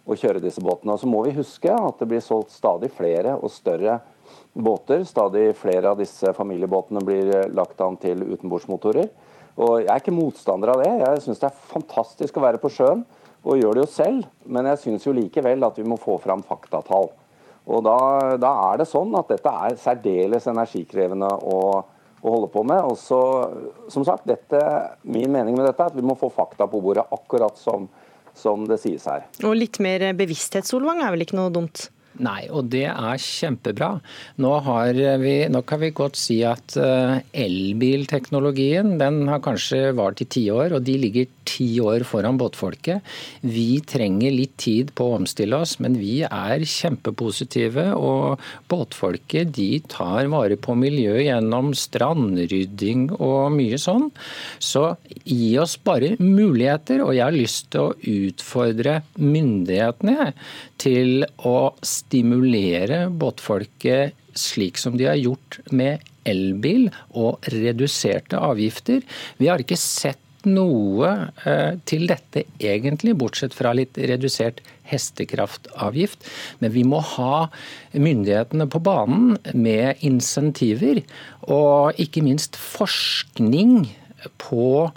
å kjøre disse båtene. Og så må vi huske at det blir solgt stadig flere og større båter. Stadig flere av disse familiebåtene blir eh, lagt an til utenbordsmotorer. Og Jeg er ikke motstander av det. Jeg syns det er fantastisk å være på sjøen, og gjør det jo selv. Men jeg syns jo likevel at vi må få fram faktatall. Og da, da er det sånn at dette er særdeles energikrevende å å holde på med. Og så, som sagt, dette, Min mening med dette er at vi må få fakta på bordet, akkurat som, som det sies her. Og litt mer bevissthet, Solvang, er vel ikke noe dumt? Nei, og det er kjempebra. Nå, vi, nå kan vi godt si at eh, elbilteknologien den har kanskje vart i ti år, og de ligger ti år foran båtfolket. Vi trenger litt tid på å omstille oss, men vi er kjempepositive. Og båtfolket de tar vare på miljøet gjennom strandrydding og mye sånn. Så gi oss bare muligheter, og jeg har lyst til å utfordre myndighetene til å stimulere båtfolket slik som de har gjort med elbil og reduserte avgifter. Vi har ikke sett noe eh, til dette egentlig, bortsett fra litt redusert hestekraftavgift. Men vi må ha myndighetene på banen med insentiver, og ikke minst forskning på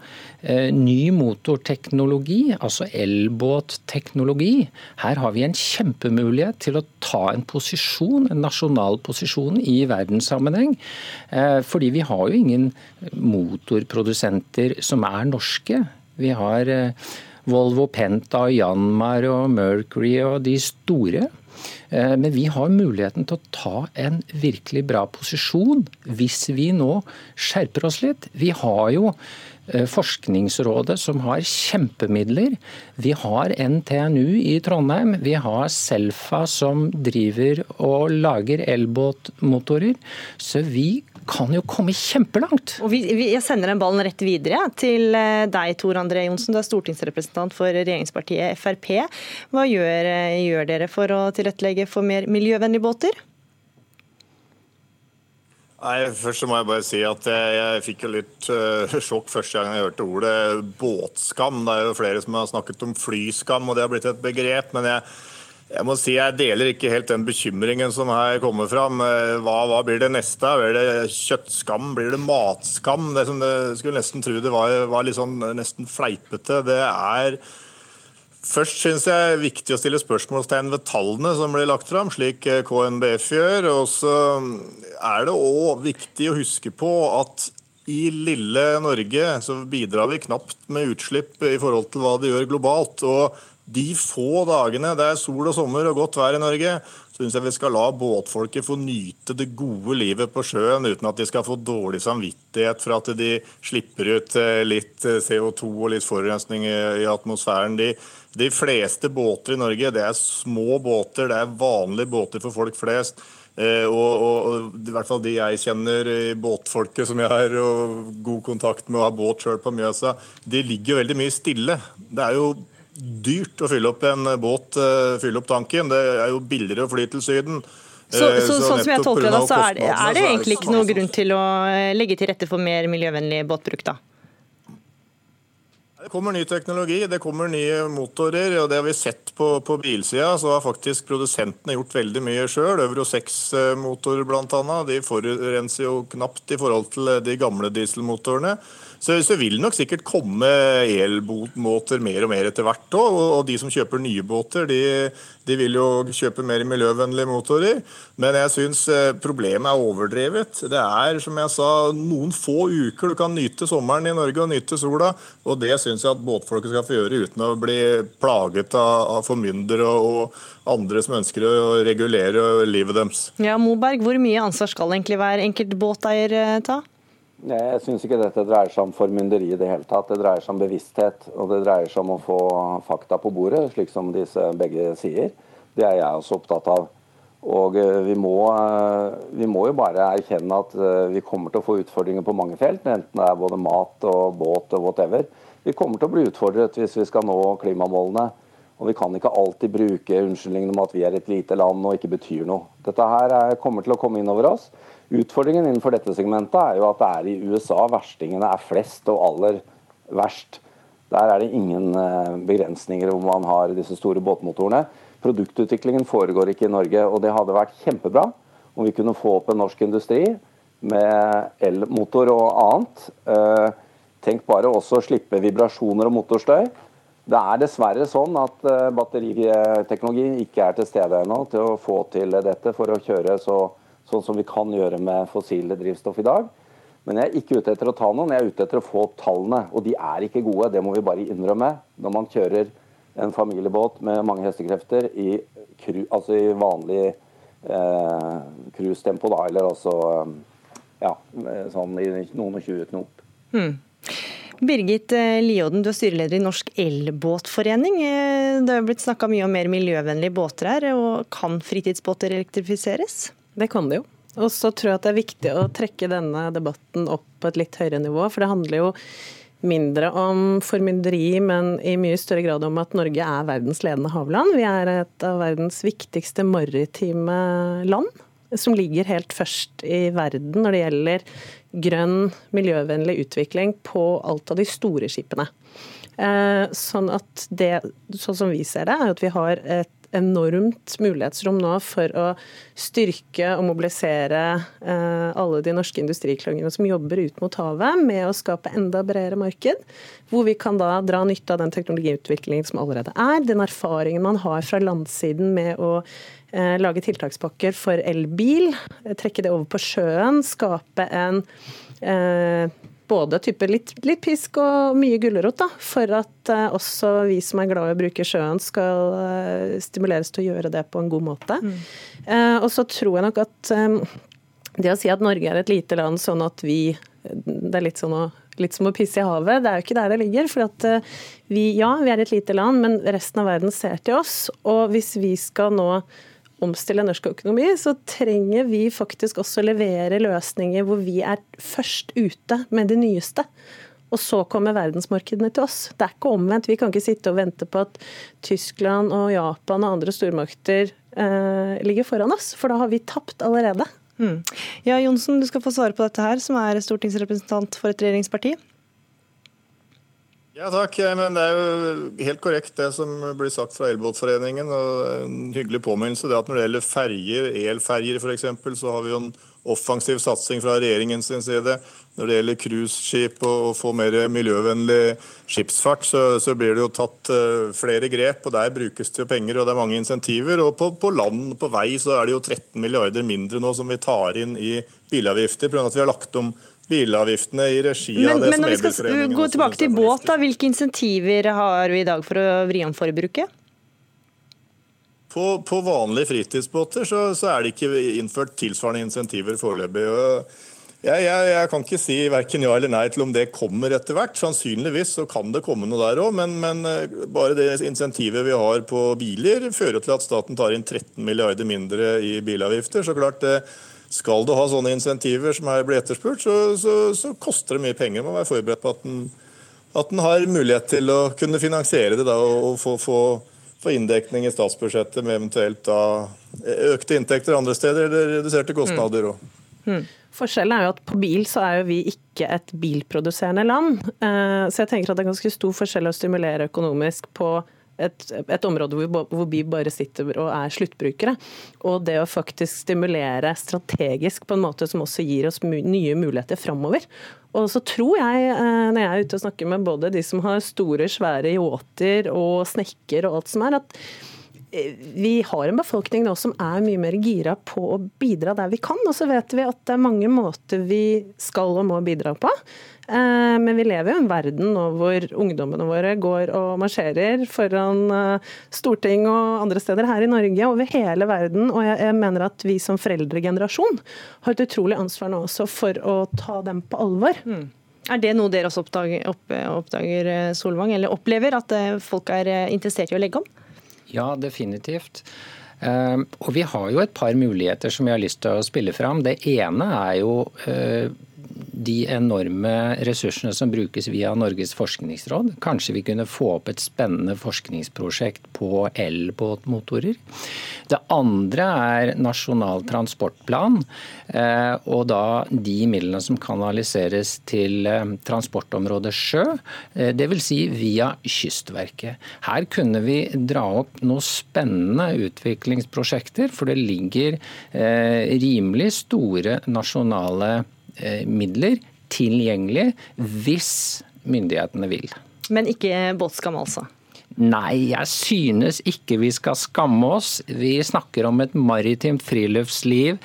ny motorteknologi, altså elbåtteknologi. Her har vi en kjempemulighet til å ta en posisjon, en nasjonal posisjon i verdenssammenheng. Eh, fordi vi har jo ingen motorprodusenter som er norske. Vi har eh, Volvo Penta, Janmar og Mercury og de store. Men vi har muligheten til å ta en virkelig bra posisjon hvis vi nå skjerper oss litt. Vi har jo Eh, Forskningsrådet som har kjempemidler. Vi har NTNU i Trondheim. Vi har Selfa som driver og lager elbåtmotorer. Så vi kan jo komme kjempelangt. Og vi, vi, jeg sender den ballen rett videre til eh, deg, Tor André Johnsen. Du er stortingsrepresentant for regjeringspartiet Frp. Hva gjør, eh, gjør dere for å tilrettelegge for mer miljøvennlige båter? Nei, Først så må jeg bare si at jeg, jeg fikk jo litt uh, [LAUGHS] sjokk første gang jeg hørte ordet båtskam. Det er jo flere som har snakket om flyskam, og det har blitt et begrep. Men jeg, jeg må si jeg deler ikke helt den bekymringen som her kommer fram. Eh, hva, hva blir det neste? Blir det kjøttskam? Blir det matskam? Det som det skulle nesten tro det var, var litt sånn nesten fleipete. Det er Først syns jeg er viktig å stille spørsmålstegn ved tallene som blir lagt fram, slik eh, KNBF gjør. Og så er det òg viktig å huske på at i lille Norge så bidrar vi knapt med utslipp i forhold til hva det gjør globalt. Og de få dagene det er sol og sommer og godt vær i Norge, syns jeg vi skal la båtfolket få nyte det gode livet på sjøen uten at de skal få dårlig samvittighet for at de slipper ut eh, litt eh, CO2 og litt forurensning i atmosfæren. De de fleste båter i Norge det er små båter, det er vanlige båter for folk flest. Eh, og, og, og, i hvert fall de jeg kjenner i båtfolket som jeg har god kontakt med og har båt sjøl på Mjøsa, de ligger veldig mye stille. Det er jo dyrt å fylle opp en båt, eh, fylle opp tanken. Det er jo billigere å fly til Syden. Så, så, eh, så sånn som jeg tolker det, så er, er det egentlig ikke noen grunn til å legge til rette for mer miljøvennlig båtbruk, da? Det kommer ny teknologi, det kommer nye motorer. og Det har vi sett på, på bilsida. Så har faktisk produsentene gjort veldig mye sjøl. Euro 6-motorer bl.a. De forurenser jo knapt i forhold til de gamle dieselmotorene. Så, så vil nok sikkert komme elbåter mer og mer etter hvert òg. Og, de som kjøper nye båter, de, de, vil jo kjøpe mer miljøvennlige motorer. Men jeg syns eh, problemet er overdrevet. Det er som jeg sa, noen få uker du kan nyte sommeren i Norge og nyte sola. Og det syns jeg at båtfolket skal få gjøre uten å bli plaget av, av formyndere og andre som ønsker å regulere livet deres. Ja, Moberg, hvor mye ansvar skal egentlig hver enkelt båteier eh, ta? Jeg syns ikke dette dreier seg om formynderi i det hele tatt. Det dreier seg om bevissthet, og det dreier seg om å få fakta på bordet, slik som disse begge sier. Det er jeg også opptatt av. Og eh, vi må, eh, vi må, jo bare erkjenne at eh, vi kommer til å få utfordringer på mange felt, enten det er både mat og båt og whatever. Vi kommer til å bli utfordret hvis vi skal nå klimamålene. Og vi kan ikke alltid bruke unnskyldningen om at vi er et lite land og ikke betyr noe. Dette her kommer til å komme inn over oss. Utfordringen innenfor dette segmentet er jo at det er i USA verstingene er flest og aller verst. Der er det ingen eh, begrensninger hvor man har disse store båtmotorene. Produktutviklingen foregår ikke i Norge, og det hadde vært kjempebra om vi kunne få opp en norsk industri med elmotor og annet. Eh, tenk bare også å slippe vibrasjoner og motorstøy. Det er dessverre sånn at eh, batteriteknologi ikke er til stede ennå til å få til dette for å kjøre så sånn som vi kan gjøre med fossile drivstoff i dag. Men jeg er ikke ute etter å ta noen, jeg er ute etter å få tallene. Og de er ikke gode, det må vi bare innrømme. Når man kjører en familiebåt med mange hestekrefter i altså i vanlig eh, cruisetempo, da. Eller altså ja, sånn i noen og tjue knop. Hmm. Birgit Lioden, du er styreleder i Norsk elbåtforening. Eh, det har blitt snakka mye om mer miljøvennlige båter her. og Kan fritidsbåter elektrifiseres? Det kan det jo. Og så tror jeg at det er viktig å trekke denne debatten opp på et litt høyere nivå. For det handler jo mindre om formynderi, men i mye større grad om at Norge er verdens ledende havland. Vi er et av verdens viktigste maritime land, som ligger helt først i verden når det gjelder grønn, miljøvennlig utvikling på alt av de store skipene. Eh, sånn at det, sånn som vi ser det, er at vi har et enormt mulighetsrom nå for å styrke og mobilisere eh, alle de norske industriklyngene som jobber ut mot havet, med å skape enda bredere marked. Hvor vi kan da dra nytte av den teknologiutviklingen som allerede er, den erfaringen man har fra landsiden med å eh, lage tiltakspakker for elbil, trekke det over på sjøen, skape en eh, både type litt, litt, pisk og mye gulrot, for at uh, også vi som er glad i å bruke sjøen, skal uh, stimuleres til å gjøre det på en god måte. Mm. Uh, og så tror jeg nok at det å si at Norge er et lite land sånn at vi Det er litt, sånn å, litt som å pisse i havet. Det er jo ikke der det ligger. For at vi, ja, vi er et lite land, men resten av verden ser til oss. Og hvis vi skal nå omstille norsk økonomi, så trenger vi faktisk også levere løsninger hvor vi er først ute med det nyeste. Og så kommer verdensmarkedene til oss. Det er ikke omvendt. Vi kan ikke sitte og vente på at Tyskland og Japan og andre stormakter eh, ligger foran oss, for da har vi tapt allerede. Mm. Ja, Johnsen, du skal få svare på dette her, som er stortingsrepresentant for et regjeringsparti. Ja takk, men Det er jo helt korrekt det som blir sagt fra Elbåtforeningen. og En hyggelig påminnelse det at når det gjelder ferger, elferger f.eks., så har vi jo en offensiv satsing fra regjeringens side. Når det gjelder cruiseskip og å få mer miljøvennlig skipsfart, så, så, blir det jo tatt uh, flere grep. og Der brukes det jo penger og det er mange insentiver. og På, på land på vei så er det jo 13 milliarder mindre nå som vi tar inn i bilavgifter pga. at vi har lagt om bilavgiftene i regi men, av det men som når vi skal gå tilbake til båt, da, hvilke insentiver har vi i dag for å vri om forbruket? På, på vanlige fritidsbåter så, så, er det ikke innført tilsvarende insentiver foreløpig. Jeg, jeg, jeg, kan ikke si verken ja eller nei til om det kommer etter hvert. Sannsynligvis så kan det komme noe der òg, men, men, eh, bare det insentivet vi har på biler, fører til at staten tar inn 13 milliarder mindre i bilavgifter. Så klart det skal du ha sånne insentiver som her blir etterspurt, så, så, så koster det mye penger. Man må være forberedt på at den, at den, har mulighet til å kunne finansiere det da, og, og få, få, få, inndekning i statsbudsjettet med eventuelt da, økte inntekter andre steder eller reduserte kostnader. Mm. Mm. Forskjellen er jo at på bil så er jo vi ikke et bilproduserende land. Eh, så jeg tenker at det er ganske stor forskjell å stimulere økonomisk på et, et, område hvor, hvor, vi bare sitter og er sluttbrukere. Og det å faktisk stimulere strategisk på en måte som også gir oss nye muligheter framover. Og så tror jeg, eh, når jeg er ute og snakker med både de som har store, svære yachter og snekker og alt som er, at vi har en befolkning nå som er mye mer gira på å bidra der vi kan. Og så vet vi at det er mange måter vi skal og må bidra på. Eh, men vi lever i en verden nå hvor ungdommene våre går og marsjerer foran eh, storting og andre steder her i Norge, over hele verden. Og jeg mener at vi som foreldregenerasjon har et utrolig ansvar nå også for å ta dem på alvor. Mm. Er det noe dere også oppdager, oppdager, eh, Solvang, eller opplever, at folk er interessert i å legge om? Ja, definitivt. Og vi har jo et par muligheter som vi har lyst til å spille fram. Det ene er jo de enorme ressursene som brukes via Norges forskningsråd. Kanskje vi kunne få opp et spennende forskningsprosjekt på elbåtmotorer. Det andre er Nasjonal transportplan, eh, og da de midlene som kanaliseres til eh, transportområdet sjø, eh, dvs. Si via Kystverket. Her kunne vi dra opp noen spennende utviklingsprosjekter, for det ligger rimelig store nasjonale Eh, midler tilgjengelig hvis myndighetene vil. Men ikke båtskam, altså? Nei, jeg synes ikke vi skal skamme oss. Vi snakker om et maritimt friluftsliv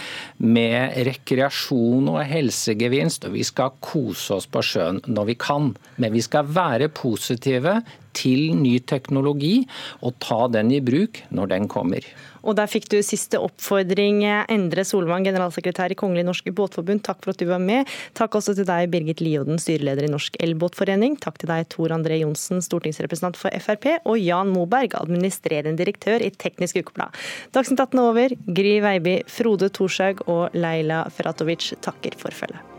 med rekreasjon og helsegevinst, og vi skal kose oss på sjøen når vi kan. Men vi skal være positive til ny teknologi og ta den i bruk når den kommer. Og der fikk du siste oppfordring. Endre Solvang, generalsekretær i Kongelig Norsk Båtforbund, takk for at du var med. Takk også til deg, Birgit Lioden, styreleder i Norsk Elbåtforening. Takk til deg, Tor André Johnsen, stortingsrepresentant for Frp, og Jan Moberg, administrerende direktør i Teknisk Ukeblad. Dagsnytt 18 over. Gry Veiby, Frode Thorshaug og Leila Ferratovic takker for følget.